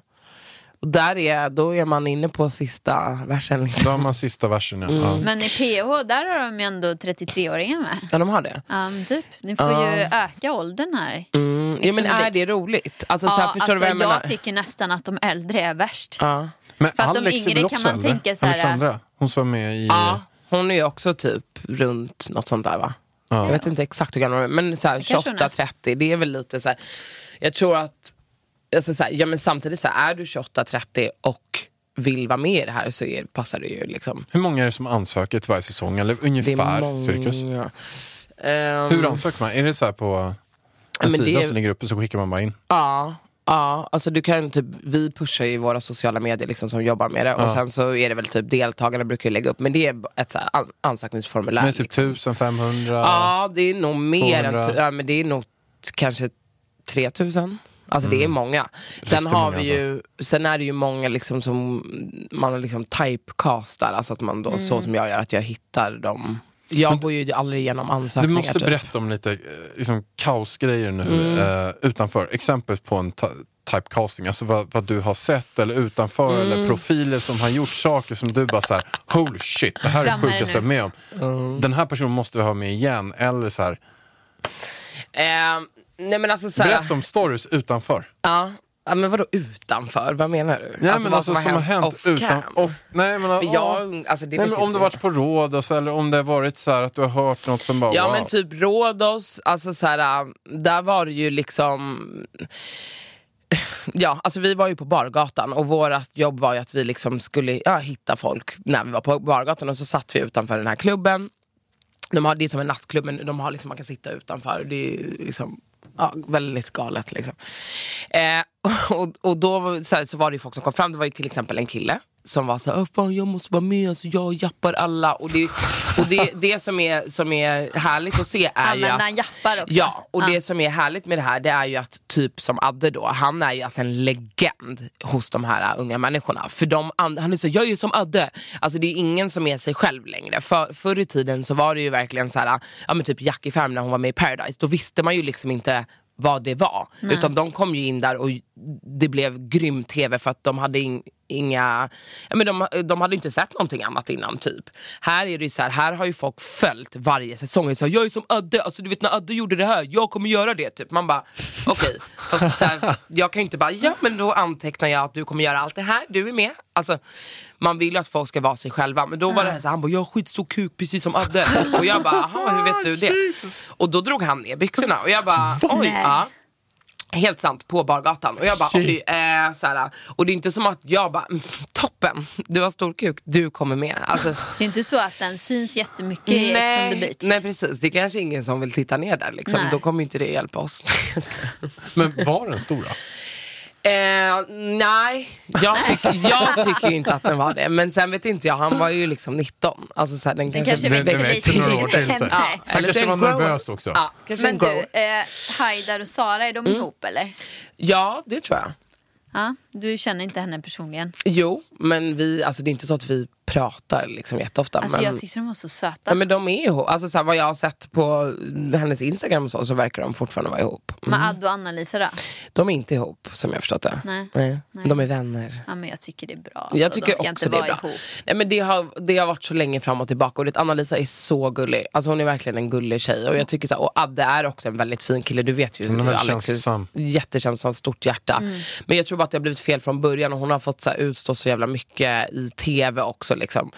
Och där är, då är man inne på sista versen. Liksom. Då har man sista versen ja. Mm. ja. Men i PH, där har de ju ändå 33-åringar med. Ja, de har det. Ja, men typ. Ni får ju öka åldern här. Mm. Ja, men the är det roligt? Alltså, så här, Ja, förstår alltså, du vad jag menar? tycker nästan att de äldre är värst. Ja. Men För att de Alex är yngre kan man äldre? tänka så här- Alexandra, hon som var med i... ja, hon är ju också typ runt något sånt där va? Jag vet inte exakt hur gammal hon är, men så här, kanske hon är. 28-30, det är väl lite så här. Jag tror att, alltså så här, ja, men samtidigt så här, är du 28-30 och vill vara med i det här så är, passar det ju liksom. Hur många är det som ansöker till varje säsong? Eller ungefär många. cirkus? Ehm, Hur ansöker man? Är det så här på en sida är- som ligger uppe så skickar man bara in? Ja, ja alltså du kan typ, vi pushar ju våra sociala medier liksom som jobbar med det och Ja. sen så är det väl typ deltagarna brukar ju lägga upp men det är ett så här an- ansökningsformulär. Men typ liksom. 1500? Ja, det är nog mer än, 200. tu- ja, men det är nog kanske 3000. Alltså det är många. Sen Riktigt har många, vi ju, sen är det ju många liksom som man liksom typecastar, alltså att man då, så som jag gör, att jag hittar dem. Jag går ju aldrig igenom Du ansökningar. måste typ. berätta om lite eh, liksom, kaosgrejer nu Mm. eh, utanför. Exempel på en typecasting, alltså vad, vad du har sett eller utanför Mm. eller profiler som har gjort saker som du bara så här, holy shit, det här är det sjukaste jag är med om. Den här personen måste vi ha med igen. Eller så här, Eh, nej men alltså så här, berätta om stories utanför. ja, ja, men vadå utanför? Vad menar du? Ja, men vad alltså, som har hänt off utan... Off, nej, men, För ja. jag, alltså, det nej, men om du varit på Rhodos eller om det har varit så här att du har hört något som bara Ja wow. men typ Rhodos, alltså så här, äh, där var det ju liksom Ja, alltså vi var ju på bargatan och vårt jobb var ju att vi liksom skulle ja, hitta folk när vi var på bargatan och så satt vi utanför den här klubben. De har, det är som en nattklubb men de har liksom, man kan sitta utanför. Det är liksom ja, väldigt galet liksom. Eh, och, och då var- så, här, så var det ju folk som kom fram, det var ju till exempel en kille som var så här, "Åh, fan jag måste vara med, alltså, jag jappar alla. Och det, och det, det som, är, som är härligt att se är Ja, ju att... jappar också. Ja, och Ja. det som är härligt med det här det är ju att typ som Adde då, han är ju alltså en legend hos de här unga människorna. För de, han är så, jag är ju som Adde. Alltså det är ingen som är sig själv längre. För, förr i tiden så var det ju verkligen så här, ja men typ Jackie Färm när hon var med i Paradise, då visste man ju liksom inte vad det var. Utan de kom ju in där och det blev grym tv för att de hade in, inga, ja men de, de hade inte sett någonting annat innan typ. Här är det så här, här har ju folk följt varje säsong. Så här, jag är som Adde, alltså du vet när Adde gjorde det här, jag kommer göra det. Typ. Man bara, okej. Så här, jag kan ju inte bara, ja men då antecknar jag att du kommer göra allt det här, du är med. Alltså, man vill ju att folk ska vara sig själva. Men då var det här så här, han bara, jag har skitstor kuk precis som Adde. Och jag bara, jaha hur vet du det? Och då drog han ner byxorna och jag bara, oj. Ja. Helt sant, på bargatan. Och jag bara, oj, eh, såhär, Och det är inte som att jag bara, mm, toppen, du har stor kuk, du kommer med. Alltså, Det är inte så att den syns jättemycket i Ex on the nej, beach. nej precis, det är kanske ingen som vill titta ner där liksom. Nej. Då kommer inte det hjälpa oss. Men var den stor då? Eh, nej, jag, jag tycker ju inte att den var det. Men sen vet inte jag, han var ju liksom 19. Alltså, såhär, den Den kanske, kanske lite några år till sig. Ja. Han eller kanske var grower. nervös också. Ja, kanske Men en du, eh, Haidar och Sara, är de Mm. ihop eller? Ja, det tror jag. Ja, du känner inte henne personligen? Jo, men vi, alltså, det är inte så att vi pratar liksom jätteofta. Alltså men... jag tyckte de var så söta. Ja, men de är ihop. Alltså, så här, vad jag har sett på hennes Instagram och så, så verkar de fortfarande vara ihop. Mm. Men Adde och Anna-Lisa då? De är inte ihop som jag har förstått det. Nej. Nej. Nej. De är vänner. Ja, men jag tycker det är bra. Jag alltså, tycker de ska också inte det är bra. ihop. Nej, men det, har, det har varit så länge fram och tillbaka. Och det, Anna-Lisa är så gullig. Alltså, hon är verkligen en gullig tjej. Och, jag tycker så här, och Adde är också en väldigt fin kille. Du vet ju är väldigt Alex. känslosam. Jättekänslosamt, stort hjärta. Mm. Men jag tror bara att det har blivit fel från början. Och hon har fått så här, utstå så jävla mycket i tv också. Liksom.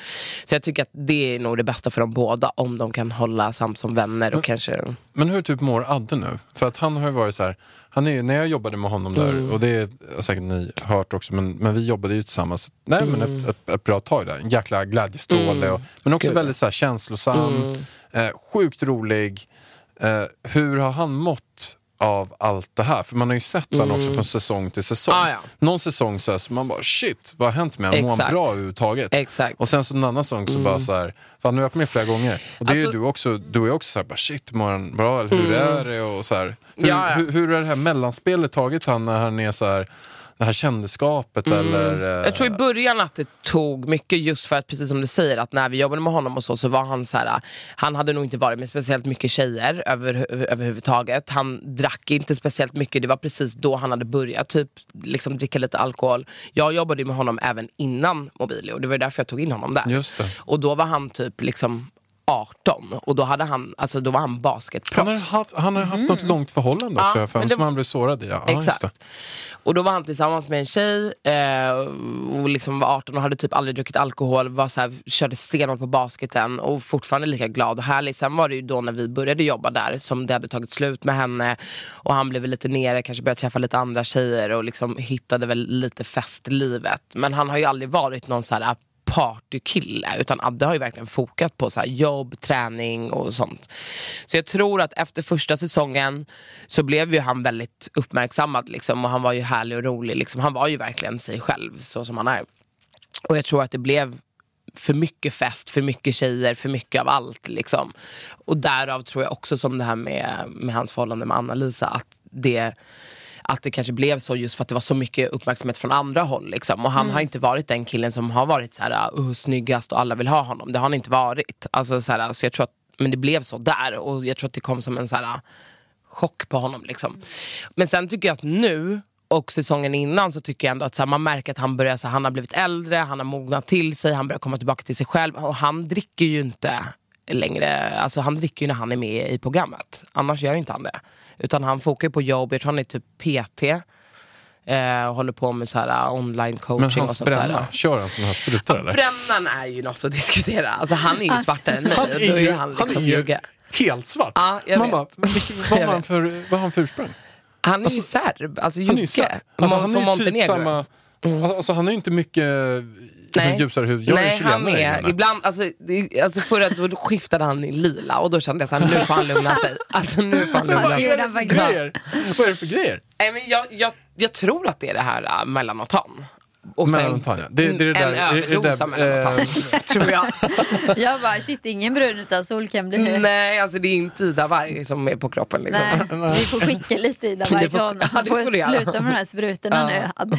Så jag tycker att det är nog det bästa för dem båda. Om de kan hålla sams som vänner. Och kanske... Men hur typ mår Adde nu? För att han har ju varit så här, han är, när jag jobbade med honom där, Mm. och det är säkert ni hört också, men, men vi jobbade ju tillsammans nej, men ett, ett, ett bra tag där. En jäkla glädjestråle, och, men också Mm. Gud. väldigt så här, känslosam, eh, sjukt rolig. Eh, hur har han mått av allt det här? För man har ju sett honom också från säsong till säsong. Mm. Ah, ja. Någon säsong så, här, så man bara shit, vad har hänt med honom? Mår han bra överhuvudtaget? Exakt. Och sen så en annan sång så bara så här, för han har varit med flera gånger. Och det är ju Alltså- du också, du är också så här, bara shit, mår han bra? Eller hur är det? Och så här, hur, Ja, ja. Hur, hur är det här mellanspelet tagit han när han är så här, det här kändisskapet eller? eh, Jag tror i början att det tog mycket just för att precis som du säger att när vi jobbade med honom och så så var han så här. Han hade nog inte varit med speciellt mycket tjejer över, överhuvudtaget. Han drack inte speciellt mycket. Det var precis då han hade börjat typ liksom dricka lite alkohol. Jag jobbade med honom även innan Mobilio. Det var därför jag tog in honom där. Och då var han typ liksom 18 och då, hade han, alltså, då var han basketproffs. han har haft, han har haft något långt förhållande också, Ja, för som var- han blev sårad i. Ja, Exakt. Och då var han tillsammans med en tjej eh, och liksom var 18 och hade typ aldrig druckit alkohol. Var så här, körde stenhårt på basketen och fortfarande lika glad och härlig. Sen var det ju då när vi började jobba där som det hade tagit slut med henne. Och han blev lite nere, kanske började träffa lite andra tjejer och liksom hittade väl lite festlivet. Men han har ju aldrig varit någon så här partykille utan Adde har ju verkligen fokat på så här jobb, träning och sånt. Så jag tror att efter första säsongen så blev ju han väldigt uppmärksammad liksom, och han var ju härlig och rolig. Liksom. Han var ju verkligen sig själv så som han är. Och jag tror att det blev för mycket fest, för mycket tjejer, för mycket av allt. Liksom. Och därav tror jag också som det här med, med hans förhållande med Anna-Lisa att det att det kanske blev så just för att det var så mycket uppmärksamhet från andra håll. Liksom. Och han har inte varit den killen som har varit så här, uh, snyggast och alla vill ha honom. Det har han inte varit. Alltså, så, här, så jag tror att, men det blev så där och jag tror att det kom som en så här, chock på honom. Liksom. Men sen tycker jag att nu Och säsongen innan så tycker jag ändå att så här, man märker att han börjar, så här, han har blivit äldre, han har mognat till sig, han börjar komma tillbaka till sig själv. Och han dricker ju inte längre, alltså han dricker ju när han är med i programmet. Annars gör ju inte han det. Utan han fokar ju på jobb, jag tror han är typ PT. Eh, och håller på med så här uh, online coaching Men och hans sånt där. bränna, kör han såna här sprutor eller? Brännan är ju något att diskutera. Alltså han är ju Alltså, svartare än mig. Han och är är ju, ju han liksom han är ju helt svart. Bara, vilken- vad har han för, vad har han för ursprung? Han är ju Alltså, serb, alltså är ju så, alltså, han är ju typ Montenegro. samma, alltså, han är ju inte mycket alltså, Nej. ljusare hud. Jag är Nej, han chilenare är, ibland, alltså, det- alltså förra då skiftade han i lila och då kände jag såhär, nu får han lugna sig. Alltså nu får han lugna Vad sig. Gjorde är han det för grejer? Vad är det för grejer? Nej, men jag, jag, jag tror att det är det här äh, melanotan. Och ja. Det- det är det där- en det det överdos av melanotan, tror jag. Jag bara, shit ingen brun utan sol kan bli... Nej, alltså det är inte Ida Varg som är på kroppen. Liksom. Nej, vi får skicka lite Ida Varg får- till honom. Han får får sluta med de här sprutorna nu.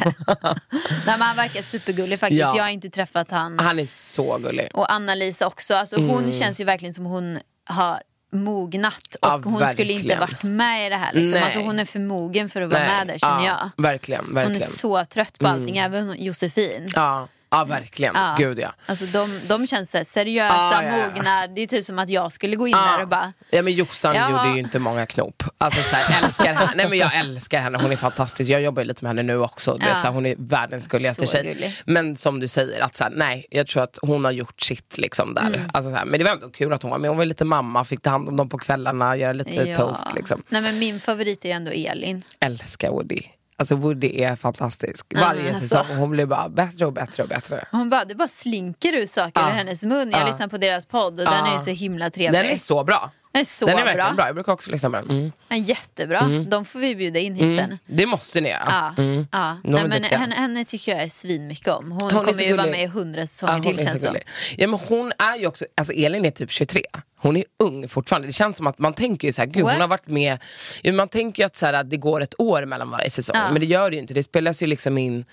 Nej, men han verkar supergullig faktiskt. Ja. Jag har inte träffat han. Han är så gullig. Och Anna-Lisa också. Alltså, hon känns ju verkligen som hon har mognat och Ja, hon skulle inte verkligen. varit med i det här. Liksom. Nej. Alltså, hon är för mogen för att vara med där känner ja, jag. Verkligen, Hon verkligen. är så trött på allting, även Josefin. Ja, ja verkligen. Ja. Gud ja. Alltså de, de känns så seriösa, Ja, ja, ja. mogna. Det är typ som att jag skulle gå in där och bara Ja men Jossan gjorde ju inte många knop. Alltså så här, älskar henne. Nej men jag älskar henne, hon är fantastisk. Jag jobbar ju lite med henne nu också. Du vet, så här, hon är världens gulligaste tjej. gullig. Men som du säger, att så här, nej jag tror att hon har gjort sitt liksom där. Mm. Alltså, så men det var ändå kul att hon var med. Hon var lite mamma, fick ta hand om dem på kvällarna, göra lite toast liksom. Nej men min favorit är ju ändå Elin. Älskar Woody. Alltså Woody är fantastisk. Varje alltså. säsong, hon blir bara bättre och bättre och bättre. Hon bara, det bara slinker ut saker Ja. ur hennes mun. Jag Ja. lyssnar på deras podd och Ja. den är ju så himla trevlig. Den är så bra. Den är så Den är bra. verkligen bra. Jag brukar också lyssna på den. Mm. Är jättebra. De får vi bjuda in hit sen. Det måste ni göra. Ja, Mm. ja. Nej, men henne, henne tycker jag är svinmycket om. Hon, Hon kommer ju vara med i hundra Ja, säsonger till känns som. Ja, men hon är ju också, alltså Elin är typ 23. Hon är ung fortfarande. Det känns som att man tänker ju så här, gud What? hon har varit med. Ja, man tänker ju att, så här, att det går ett år mellan varje säsong. Ja. Men det gör det ju inte. Det spelas ju liksom in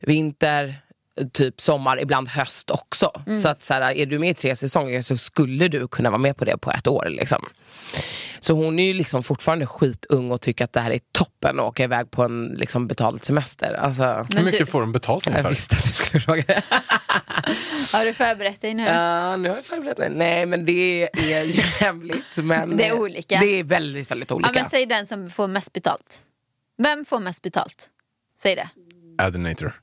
vinter, typ sommar, ibland höst också. Mm. Så att så här, är du med i tre säsonger så skulle du kunna vara med på det på ett år. Liksom. Så hon är ju liksom fortfarande skitung och tycker att det här är toppen att åka iväg på en liksom, betald semester. Alltså, Hur Men mycket du- får de betalt jag ungefär? visste att du skulle fråga det. Har du förberett dig nu? Ja, nu har jag förberett mig. Nej, men det är ju hemligt. Men Det är olika. Det är väldigt, väldigt olika. Ja, men säg den som får mest betalt. Vem får mest betalt? Säg det. Adinator.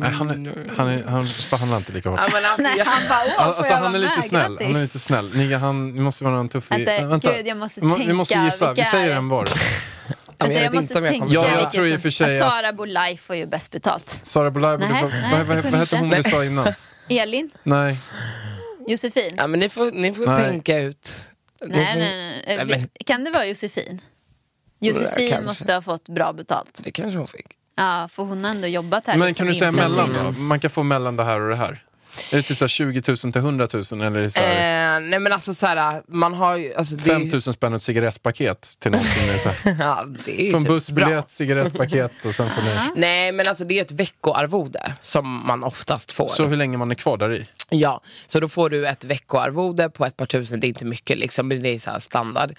Nej, han, är, han, är, han förhandlar inte lika hårt. Ja, men alltså, Nej, jag, han bara, åh, Alltså, jag han är lite med? snäll. Grattis. Han är lite snäll. Ni, han, ni måste vara en tuff i... Vänta, gud, jag måste Vi må- Vi måste tänka, gissa. Vi säger en var. Vänta, jag jag måste inte jag tänka jag vilken tror i och för sig att- Sara Bolaj får ju bäst betalt. Sara Bolaj, Nej, vad, vad, vad, hette hon du sa innan? Elin? Nej. Josefin? ja, men ni får, ni får Nej. tänka ut. Ni Nej, får, nej, nej. Nej, Kan det vara Josefin? Josefin måste ha fått bra betalt. Det kanske hon fick. Ja, för hon har ändå jobbat här. Men liksom kan du säga mellan då? Man kan få mellan det här och det här. Är det typ så här 20 000 till 100 000 eller är det så här Eh, nej men alltså såhär, man har ju... Alltså, det, 5 000 spänn och ett cigarettpaket till någon som är så här. ja, det är ju Från typ bussbiljett, bra. cigarettpaket och sen får ni... Nej men alltså det är ett veckoarvode som man oftast får. Så hur länge man är kvar där i? Ja, så då får du ett veckoarvode på ett par tusen, det är inte mycket liksom, men det är så här standard.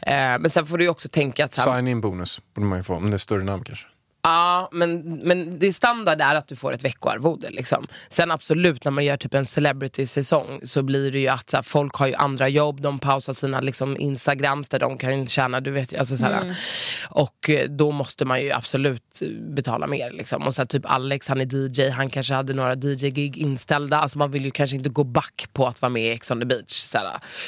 Eh, men sen får du ju också tänka att Sign-in bonus borde man ju få, om det är större namn kanske. Ja, men, men det standard är att du får ett veckoarvode. Liksom. Sen absolut, när man gör typ en celebrity-säsong så blir det ju att så här, folk har ju andra jobb, de pausar sina liksom, instagrams där de kan tjäna, du vet. Alltså, så här, Och eh, då måste man ju absolut betala mer. Liksom. Och så här, typ Alex, han är DJ, han kanske hade några DJ-gig inställda. Alltså, man vill ju kanske inte gå back på att vara med i Ex on the beach. Så,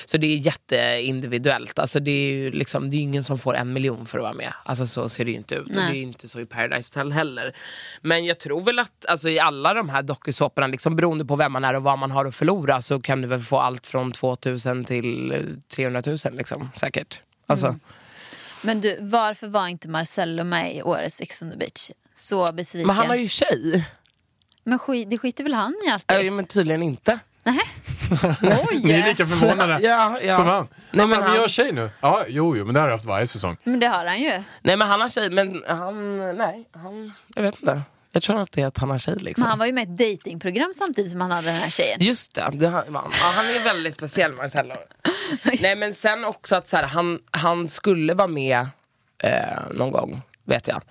så det är jätteindividuellt. Alltså, det är ju liksom, det är ingen som får en miljon för att vara med. Alltså, så ser det ju inte ut. Och det är ju inte så i Paradise Hotel heller. Men jag tror väl att alltså, i alla de här dokusåporna, liksom, beroende på vem man är och vad man har att förlora så kan du väl få allt från 2000 till eh, 300 000 liksom, säkert. Alltså, Men du, varför var inte Marcello med i årets Ex on the beach? Så besviken. Men han har ju tjej. Men skit, det skiter väl han i alltid? Äh, men tydligen inte. Oj! Ni är lika förvånade Ja, ja. som han. Nej, Nej, men men han- vi gör tjej nu. Ja, jo, jo, men det har jag haft varje säsong. Men det har han ju. Nej men han har tjej, men han, nej, han, jag vet inte. Jag tror att det är att han har tjej liksom. Men han var ju med i ett datingprogram samtidigt som han hade den här tjejen. Just det, det har, han. Ja, han är väldigt speciell Marcello. Nej men sen också att så här, han, han skulle vara med eh, någon gång. Vet jag.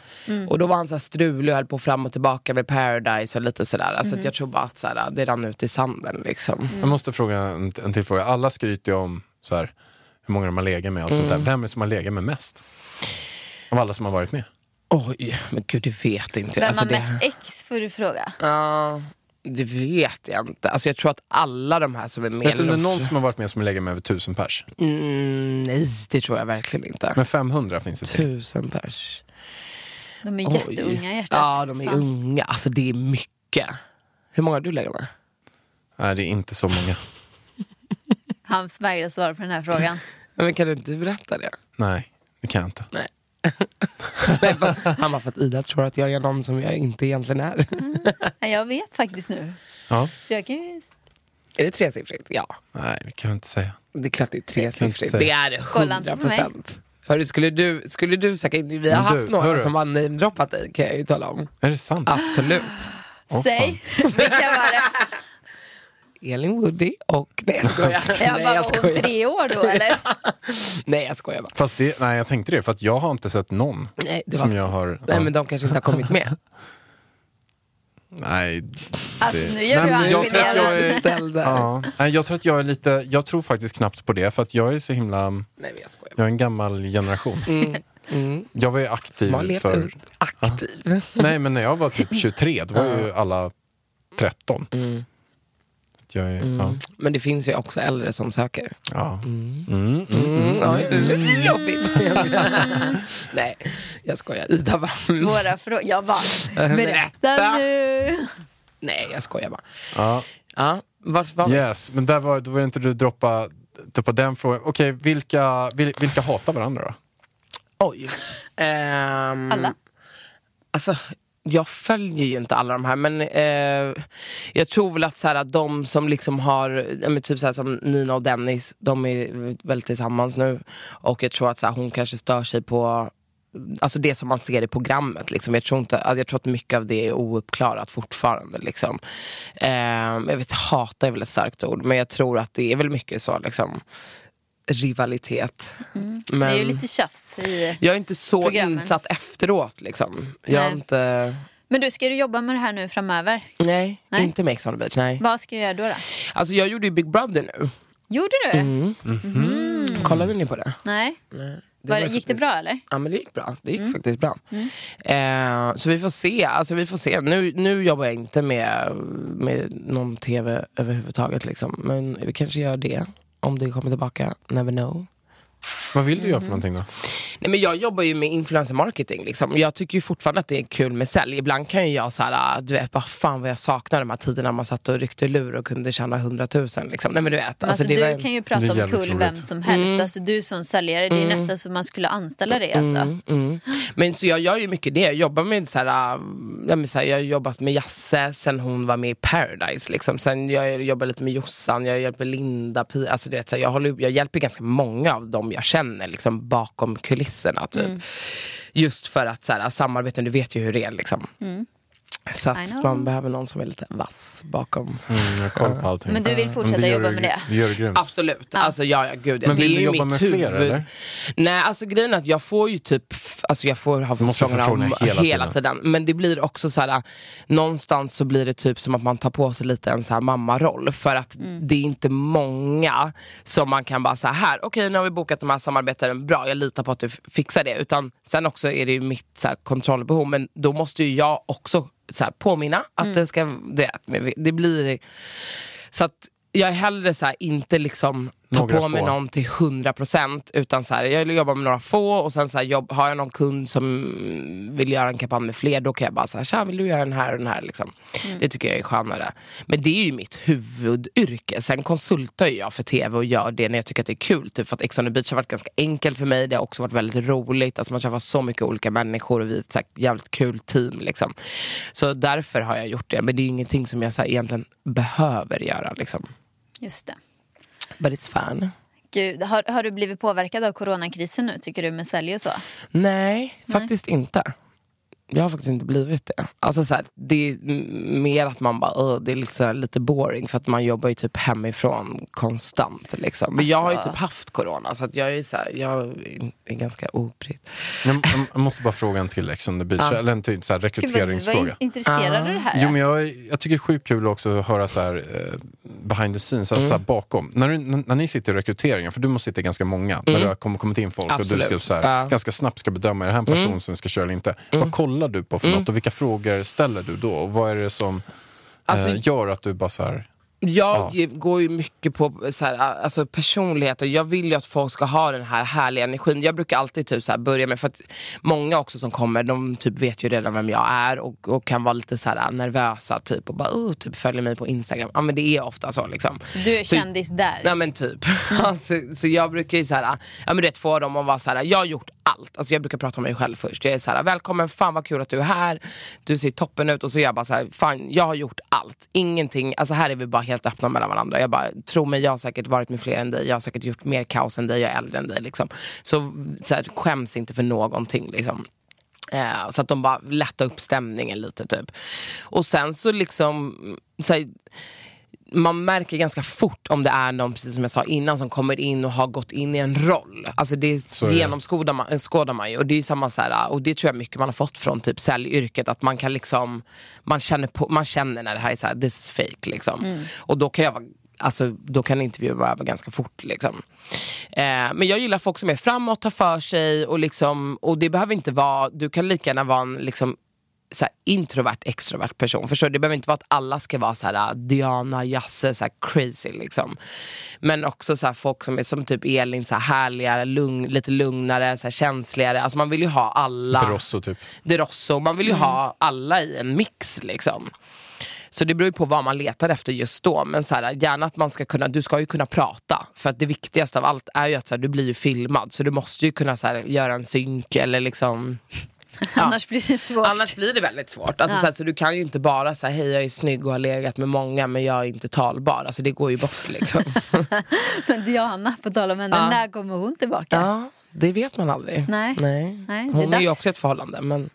Och då var han så här strulig och höll på fram och tillbaka med Paradise och lite sådär. Alltså att jag tror bara att så här, det rann ut i sanden liksom. Jag måste fråga en, en till fråga. Alla skryter ju om så här, hur många de har legat med och allt sånt Mm. där. Vem är det som har legat med mest? Av alla som har varit med? Oj, men gud det vet inte jag. Vem Alltså, har det- mest ex får du fråga. Ja, det vet jag inte. Alltså jag tror att alla de här som är med... Vet du om det är någon som har varit med som har legat med över tusen pers? mm, nej, det tror jag verkligen inte. Men 500 finns det. Tusen pers. De är Oj. jätteunga i hjärtat. Ja, de är Fan. unga. Alltså det är mycket. Hur många har du legat med? Nej, det är inte så många. Han vägrar svara på den här frågan. Men kan du inte berätta det? Nej, det kan jag inte. Nej. Nej, för- Han bara, för att Ida tror att jag är någon som jag inte egentligen är. Nej, Jag vet faktiskt nu. Ja. Så jag kan ju... Är det tresiffrigt? Ja. Nej, det kan jag inte säga. Det är klart det är tresiffrigt. Det är det, Kolla inte 100 på mig. procent. Hörru, skulle du, skulle du söka in? Vi har du, haft några hörru. som har namedroppat dig kan jag ju tala om. Är det sant? Absolut. Åh, Säg, vilka var det? Elin Woody och... Nej jag skojar. Jag bara, jag var hon skojar. tre år då eller? Nej jag skojar bara. Fast det, nej, jag tänkte det, för att jag har inte sett någon Nej, som var- jag har... Nej men de kanske inte har kommit med. Nej, Alltså det- nu gör Nej, du jag tror att jag är... Ja. Nej, jag tror att jag är lite... Jag tror faktiskt knappt på det, för att jag är så himla... Nej jag. Jag är en gammal generation. Jag var ju aktiv levt för... Aktiv. Nej, men när jag var typ 23, då var ju alla 13. Mm. Att jag är, ja. Men det finns ju också äldre som söker. Ja. Mm, Mm, är jobbigt. Nej, jag skojar. Ida bara, Svåra frågor. Jag bara, Berätta. nu. nej jag skojar bara. ja. Ja, vart var vi? Yes, men där var, då var det inte du droppa, droppa den frågan. Okej, vilka, vil, vilka hatar varandra då? Oj. Ehm, Alla? Alltså, jag följer ju inte alla de här men eh, jag tror väl att, så här, att de som liksom har, men typ så här, som Nina och Dennis, de är väl tillsammans nu. Och jag tror att så här, hon kanske stör sig på Alltså det som man ser i programmet. Liksom. Jag, tror inte, alltså jag tror att mycket av det är ouppklarat fortfarande. Liksom. Eh, jag vet, hata är väl ett starkt ord, men jag tror att det är väl mycket så. Liksom, rivalitet. Men, Det är ju lite tjafs i... jag är inte så programmen. insatt efteråt. Liksom. Jag Nej. inte... Men du, ska du jobba med det här nu framöver? Nej, Nej. inte med Ex on the beach. Nej. Vad ska du göra då? då? Alltså jag gjorde ju Big Brother nu. Gjorde du? Mm. Kollade ni på det? Nej. Det Var, gick det faktiskt- bra eller? Ja men det gick bra. Det gick Mm. faktiskt bra. Eh, så vi får se. Alltså, vi får se. Nu, nu jobbar jag inte med, med någon tv överhuvudtaget. Liksom. Men vi kanske gör det. Om det kommer tillbaka. Never know. Vad vill du göra för någonting då? Nej, men jag jobbar ju med influencer marketing. Liksom. Jag tycker ju fortfarande att det är kul med sälj. Ibland kan ju jag så här, ah, du vet, bara fan vad jag saknar de här tiderna man satt och ryckte lur och kunde tjäna hundratusen. Liksom. Nej men du vet. Alltså, det du var en- kan ju prata om roligt. vem som helst. Alltså, du som säljare, det är nästan som man skulle anställa dig. Alltså. Mm, mm. Men så jag gör ju mycket det. Jag jobbar med så här, så här, jag har jobbat med Jasse sen hon var med i Paradise. Liksom. Sen jag jobbar lite med Jossan, jag hjälper Linda, alltså, du vet, så här, jag, håller, jag hjälper ganska många av dem jag känner liksom, bakom kulisserna. Typ. Just för att så här, samarbeten, du vet ju hur det är. Liksom. Så att man behöver någon som är lite vass bakom. Mm, jag koll på allting. Men du vill fortsätta det jobba du- med det? Det gör du grymt. Absolut. Alltså, ja, ja, gud, ja. Men det vill är du ju jobba mitt med fler, huvud. eller? Nej, alltså grejen är att jag får ju typ, alltså jag får ha förfrågningar om hela hela, tiden. Men det blir också så här, någonstans så blir det typ som att man tar på sig lite en så här mammaroll. För att det är inte många som man kan bara säga här, okej nu har vi bokat de här samarbetena, bra jag litar på att du fixar det. Utan sen också är det ju mitt så här, kontrollbehov, men då måste ju jag också så här, påminna att det ska, det, det blir så att jag är hellre så här, inte liksom ta på mig få. någon till 100% utan så här, jag jobbar med några få och sen så här, jobb, har jag någon kund som vill göra en kampanj med fler då kan jag bara säga tja vill du göra den här och den här liksom. Det tycker jag är skönare. Men det är ju mitt huvudyrke. Sen konsultar jag för tv och gör det när jag tycker att det är kul. Typ för att Ex on the beach har varit ganska enkelt för mig. Det har också varit väldigt roligt. Alltså man träffar så mycket olika människor och vi är ett så här, jävligt kul team. Liksom. Så därför har jag gjort det. Men det är ju ingenting som jag så här, egentligen behöver göra. Liksom. Just det. But it's fun. Gud, har, har du blivit påverkad av coronakrisen nu, tycker du, med sälj och så? Nej, faktiskt inte. Jag har faktiskt inte blivit det. Alltså så här, det är mer att man bara, "Åh, det är liksom lite boring för att man jobbar ju typ hemifrån konstant. Liksom. Men jag har ju Alltså- typ haft corona så att jag är, så här, jag är ganska obrydd. Jag, jag- måste bara fråga en till Ex on the beach, eller en till så här Gud, vad rekryteringsfråga. in- intresserad av det här. Jo, men jag, jag tycker det är sjukt kul också att höra så här, eh, behind the scenes, alltså så Mm. här bakom. När, du, när, när ni sitter i rekryteringen, för du måste sitta ganska många, när det har kommit, in folk och du Mm. Absolut. ska så här, Ja. Mm. ganska snabbt ska bedöma, är det här en person som ska köra eller inte? Vad kollar du på för något och vilka frågor ställer du då? Och vad är det som Alltså- eh, gör att du bara så här, Jag ju- går ju mycket på så här, alltså personligheter. Jag vill ju att folk ska ha den här härliga energin. Jag brukar alltid typ så här börja med, för att många också som kommer, de typ vet ju redan vem jag är och, och kan vara lite så här nervösa typ och bara oh, typ följer mig på Instagram. Ja men det är ofta så liksom. Så du är Så- kändis där. Ja men typ. alltså, så jag brukar ju så här, ja men rätt få dem att vara så här, jag har gjort allt. Alltså jag brukar prata om mig själv först. Jag är så här, välkommen, fan vad kul att du är här. Du ser toppen ut. Och så är jag bara så här, fan jag har gjort allt. Ingenting, alltså här är vi bara helt öppna mellan varandra. Jag bara, tro mig, jag har säkert varit med fler än dig. Jag har säkert gjort mer kaos än dig, jag är äldre än dig. Liksom. Så, så här, skäms inte för någonting liksom. Eh, så att de bara lättar upp stämningen lite typ. Och sen så liksom, så här, man märker ganska fort om det är någon, precis som jag sa innan, som kommer in och har gått in i en roll. Alltså det genomskådar man, skådar man ju. Och det är samma så här, och det tror jag mycket man har fått från typ säljyrket. Att man kan liksom, man känner, på, man känner när det här är så här, this is fake liksom. Och då kan jag vara Alltså, då kan intervjuer vara över ganska fort. Liksom. Eh, men jag gillar folk som är framåt, tar för sig och, liksom, och det behöver inte vara, du kan lika gärna vara en liksom, så här, introvert, extrovert person. Förstår du? Det behöver inte vara att alla ska vara så här, Diana, Jasse, så här, crazy. Liksom. Men också så här, folk som är som typ Elin, så här, härliga, lugn, lite lugnare, så här, känsligare. Alltså, man vill ju ha alla. Rosso typ? De Rosso. Man vill ju ha alla i en mix liksom. Så det beror ju på vad man letar efter just då. Men så här, gärna att man ska kunna, du ska ju kunna prata. För att det viktigaste av allt är ju att så här, du blir ju filmad. Så du måste ju kunna så här, göra en synk eller liksom Annars blir det svårt. Annars blir det väldigt svårt. Alltså, Ja. så, här, så du kan ju inte bara säga hej jag är snygg och har legat med många men jag är inte talbar. Alltså det går ju bort liksom. Men Diana, på tal om henne, Ja. när kommer hon tillbaka? ja, det vet man aldrig. Nej. Nej. Nej, det är Hon är, ju också ett förhållande men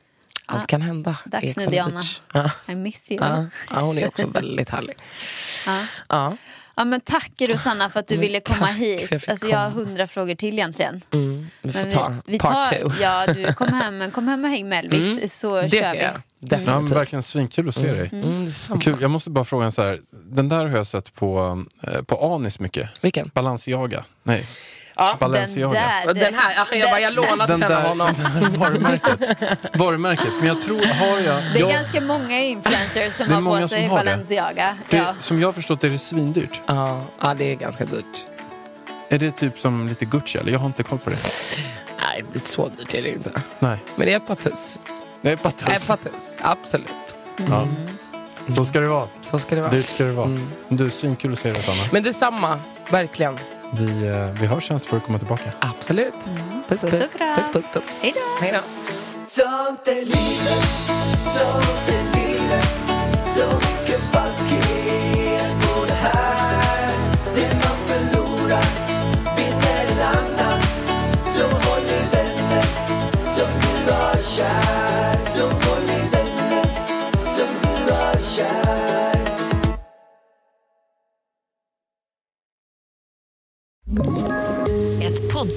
allt kan hända. Dags nu Diana. I miss you. Ja, hon är också väldigt härlig. Ja. Ja. Men tack Rosanna för att du Men ville komma hit. jag Alltså, jag har hundra frågor till egentligen. Mm, vi får Men ta vi part tar, two. Ja, du kom hem, kom hem och häng med Elvis så det kör ska vi. jag göra. Ja, men Definitivt. verkligen svinkul att se dig. Mm, detsamma. Kul. Jag måste bara fråga en så här, den där har jag sett på, eh, på Anis mycket. Vilken? Balenciaga. Nej, Ja, Den Balenciaga. där. Den här, ja, jag bara, jag lånat Den den av honom. varumärket. varumärket. Men jag tror, har jag... Det är jag ganska många influencers som Det är har många på som sig det. Balenciaga. det, Ja. Som jag har förstått det är det svindyrt. Ja, ja, det är ganska dyrt. Är det typ som lite Gucci eller? Jag har inte koll på det. Nej, det är så dyrt är det inte. Nej, Men det är ett par tuss. det är Ett tuss. par tuss, absolut. Ja. Så ska det vara. Så ska det vara. Dyrt ska det vara. Mm. Du, svinkul att se dig Sanna. Men detsamma, verkligen. Vi, eh, vi hörs sen så får du komma tillbaka. Absolut. Puss, Puss puss. kram. Puss, puss, puss. Hej då. Hej då. Sånt är livet, sånt är livet Så